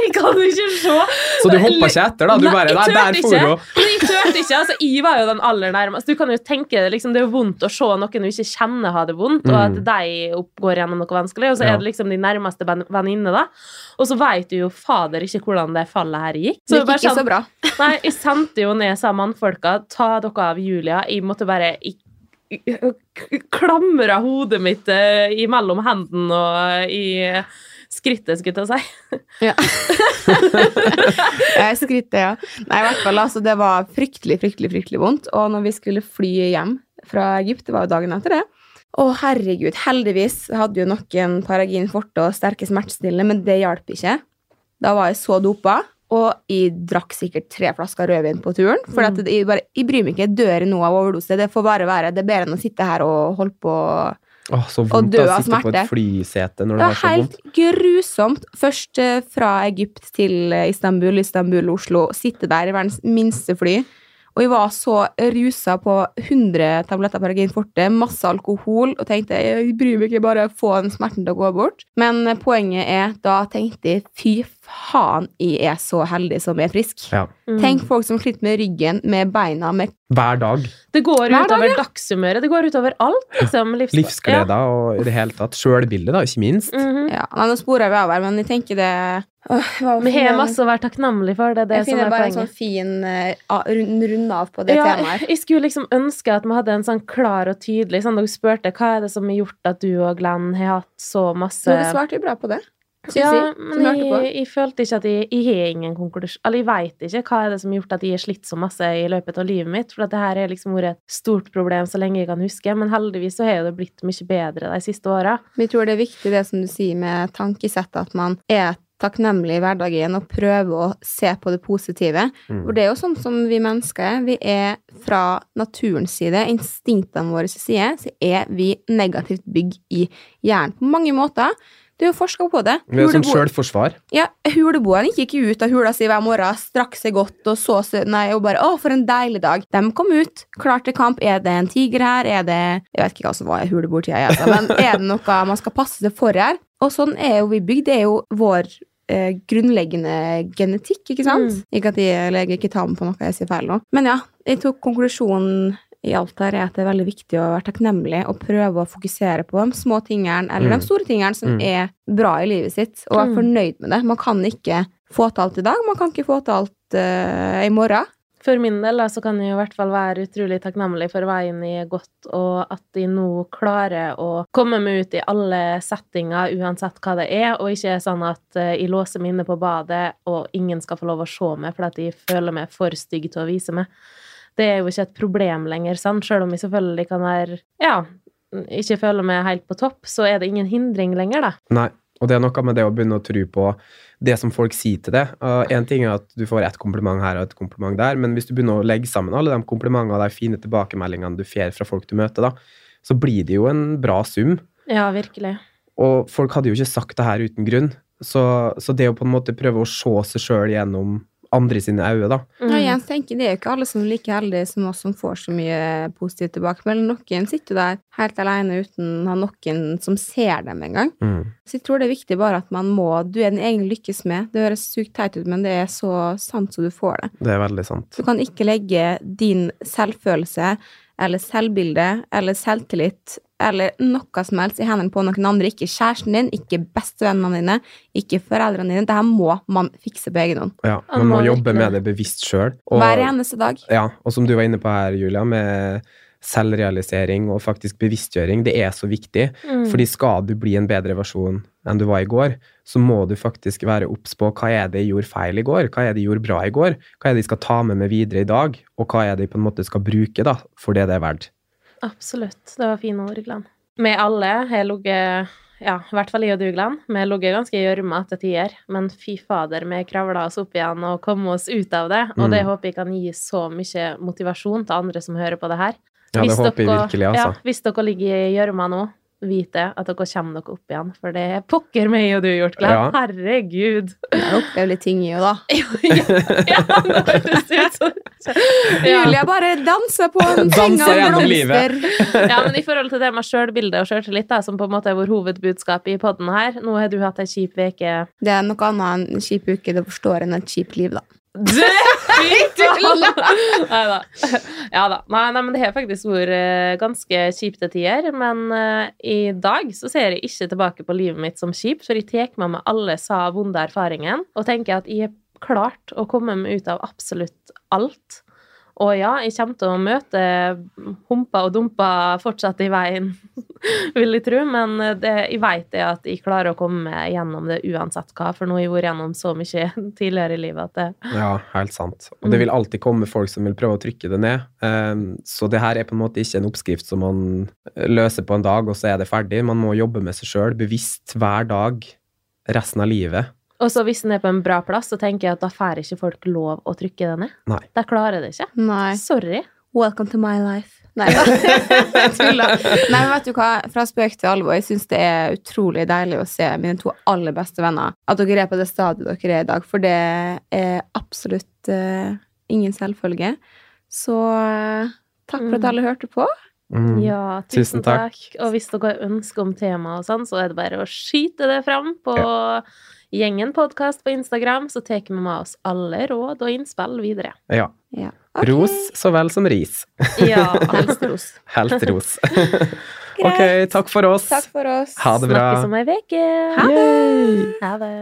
Jeg kan ikke se! Så du hoppa ikke etter, da? Du Nei, bare Nei, der for hun. Turte ikke. altså, Jeg var jo den aller nærmeste. Du kan jo tenke liksom, Det er jo vondt å se noen du ikke kjenner har det vondt, og at Mm. de oppgår gjennom noe vanskelig, og så Ja. er det liksom de nærmeste ven- venninne, da. Og så veit du jo fader ikke hvordan det fallet her gikk. Det det gikk ikke sånn- så bra. Nei, jeg sendte jo ned sa mannfolka, ta dere av Julia. Jeg måtte bare ikke klamra hodet mitt eh, imellom hendene og i skrittet, skulle jeg si. Ja. Skrittet, ja. Nei, i hvert fall, altså, det var fryktelig, fryktelig, fryktelig vondt. Og når vi skulle fly hjem fra Egypt, det var jo dagen etter det Å, herregud, heldigvis hadde jo noen Paragin forte og sterke smertestillende, men det hjalp ikke. Da var jeg så dopa, og jeg drakk sikkert tre flasker rødvin på turen. For mm. jeg, bare, jeg bryr meg ikke, jeg dør nå av overdose. Det får bare være. Det er bedre enn å sitte her og holde på Åh, så vondt dø å av sitte på smerte. et flysete når Det det var så helt vondt. grusomt. Først eh, fra Egypt til eh, Istanbul, Istanbul, Oslo. Sitte der i verdens minste fly. Og jeg var så rusa på 100 tabletter Paragin forte, masse alkohol, og tenkte jeg bryr meg ikke, bare få den smerten til å gå bort. Men eh, poenget er, da tenkte jeg fy faen, jeg er så heldig som er frisk. Ja. Mm. Tenk folk som sliter med ryggen, med beina, med Hver dag. Det går Hver dag, utover dagshumøret. Det går utover alt, liksom. Livs Livsgleder og i det hele tatt. Sjølbildet, da, ikke minst. Mm -hmm. Ja, nå sporer vi av her, men jeg tenker det Vi har masse å være takknemlig for. Det er det Jeg som finner er bare en sånn fin uh, rund, runde av på det ja, temaet. jeg skulle liksom ønske at vi hadde en sånn klar og tydelig sånn Dere spurte hva er det som har gjort at du og Glenn har hatt så masse du svarte jo bra på det. Ja, si, men jeg, jeg følte ikke at jeg, jeg har ingen konklusjon Eller jeg veit ikke hva er det som har gjort at jeg har slitt så masse i løpet av livet mitt. For at det her har liksom vært et stort problem så lenge jeg kan huske. Men heldigvis så har det blitt mye bedre de siste åra. Vi tror det er viktig det som du sier med tankesettet, at man er takknemlig i hverdagen og prøver å se på det positive. Mm. For det er jo sånn som vi mennesker er. Vi er fra naturens side, instinktene våre side, så er vi negativt bygg i hjernen på mange måter. Det er jo forska på det. Det er som sjølforsvar. Ja, Huleboerne gikk ikke ut av hula si hver morgen, strakk seg godt og så seg Nei, og bare 'Å, for en deilig dag'. De kom ut, klar til kamp. Er det en tiger her? Er det Jeg vet ikke hva som var huleboertida, jeg, altså, men er det noe man skal passe seg for her? Og sånn er jo vi bygd. Det er jo vår eh, grunnleggende genetikk, ikke sant? Mm. Ikke at jeg legger ikke ta med på noe jeg sier feil nå. Men ja, jeg tok konklusjonen i alt her er at det er veldig viktig å være takknemlig og prøve å fokusere på de små tingene eller Mm. de store tingene som Mm. er bra i livet sitt, og være Mm. fornøyd med det. Man kan ikke få til alt i dag, man kan ikke få til alt uh, i morgen. For min del da, så kan jeg i hvert fall være utrolig takknemlig for veien jeg har gått, og at jeg nå klarer å komme meg ut i alle settinger, uansett hva det er, og ikke er sånn at eh, jeg låser meg inne på badet, og ingen skal få lov å se meg fordi jeg føler meg for stygg til å vise meg. Det er jo ikke et problem lenger, sant? selv om jeg selvfølgelig kan være ja, ikke føler meg helt på topp, så er det ingen hindring lenger, da. Nei. Og det er noe med det å begynne å tro på det som folk sier til deg. Én ting er at du får ett kompliment her og et kompliment der, men hvis du begynner å legge sammen alle de komplimentene og de fine tilbakemeldingene du får fra folk du møter, da, så blir det jo en bra sum. Ja, virkelig. Og folk hadde jo ikke sagt det her uten grunn. Så, så det å på en måte prøve å se seg sjøl gjennom andre sine øyne, da. Ja, jeg tenker Det er jo ikke alle som er like heldige som oss som får så mye positivt tilbakemelding. Noen sitter jo der helt alene uten å ha noen som ser dem engang. Mm. Så jeg tror det er viktig bare at man må Du er den egen lykkes med. Det høres sykt teit ut, men det er så sant så du får det. Det er veldig sant. Du kan ikke legge din selvfølelse eller selvbilde eller selvtillit eller noe som helst i hendene på noen andre. Ikke kjæresten din, ikke bestevennene dine, ikke foreldrene dine. Dette må man fikse på egen hånd. Ja, Man må jobbe med det bevisst sjøl. Hver eneste dag. Ja, og som du var inne på her, Julia, med selvrealisering og faktisk bevisstgjøring, det er så viktig. Mm. Fordi skal du bli en bedre versjon enn du var i går, så må du faktisk være obs på hva er det jeg gjorde feil i går, hva er det jeg gjorde bra i går, hva er det jeg skal ta med meg videre i dag, og hva er det jeg på en måte skal bruke da, for det det er verdt. Absolutt. Det var fine ord, Glenn. Vi alle har ligget ja, i hvert fall jeg og du, Glenn. Vi har ligget ganske i gjørma til tider, men fy fader, vi kravla oss opp igjen og kom oss ut av det. Og Mm. det håper jeg kan gi så mye motivasjon til andre som hører på det her. Ja, det Hvis håper jeg virkelig, altså. Ja, hvis dere ligger i gjørma nå, vit det, at dere kommer dere opp igjen. For det er pokker meg og du gjort, Glenn. Ja. Herregud. Jeg opplever litt ting i jo, da. ja, det hørtes ut som ja. Julia bare danser på en seng Danser av blomster. ja, men i forhold til det med sjølbilde og sjøltillit, som på en måte er vår hovedbudskap i podden her Nå har du hatt ei kjip uke. Det er noe annet enn en kjip uke, det forstår en et kjipt liv, da. Nei da. Ja da. Nei, nei, men det har faktisk vært eh, ganske kjipt tider. Men uh, i dag så ser jeg ikke tilbake på livet mitt som kjipt, for jeg tar med meg alle sa vonde erfaringen og tenker at jeg har klart å komme meg ut av absolutt alt. Og ja, jeg kommer til å møte humpa og dumpa fortsatt i veien, vil jeg tro, men det, jeg vet det at jeg klarer å komme gjennom det uansett hva, for nå har jeg vært gjennom så mye tidligere i livet at det Ja, helt sant. Og det vil alltid komme folk som vil prøve å trykke det ned. Um, så det her er på en måte ikke en oppskrift som man løser på en dag, og så er det ferdig. Man må jobbe med seg sjøl bevisst hver dag resten av livet. Og så hvis den er på en bra plass, så tenker jeg at da får ikke folk lov å trykke den ned. Nei. Da klarer det ikke. Nei. Sorry. Welcome to my life. Nei da. Jeg. Nei, men vet du hva? Fra spøk til alvor. Jeg syns det er utrolig deilig å se mine to aller beste venner. At dere er på det stadiet dere er i dag. For det er absolutt uh, ingen selvfølge. Så uh, takk for at alle hørte på. Mm. Ja, tusen, Tusen takk. takk. Og hvis dere har ønsker om tema og sånn, så er det bare å skyte det fram på Gjengen podkast på Instagram, så tar vi med oss alle råd og innspill videre. Ja. Ja. Okay. Ros så vel som ris. Ja. Helst ros. Helt ros. ok, takk for oss. Takk for oss. Ha det bra. Snakkes om ei uke. Ha det! Ha det.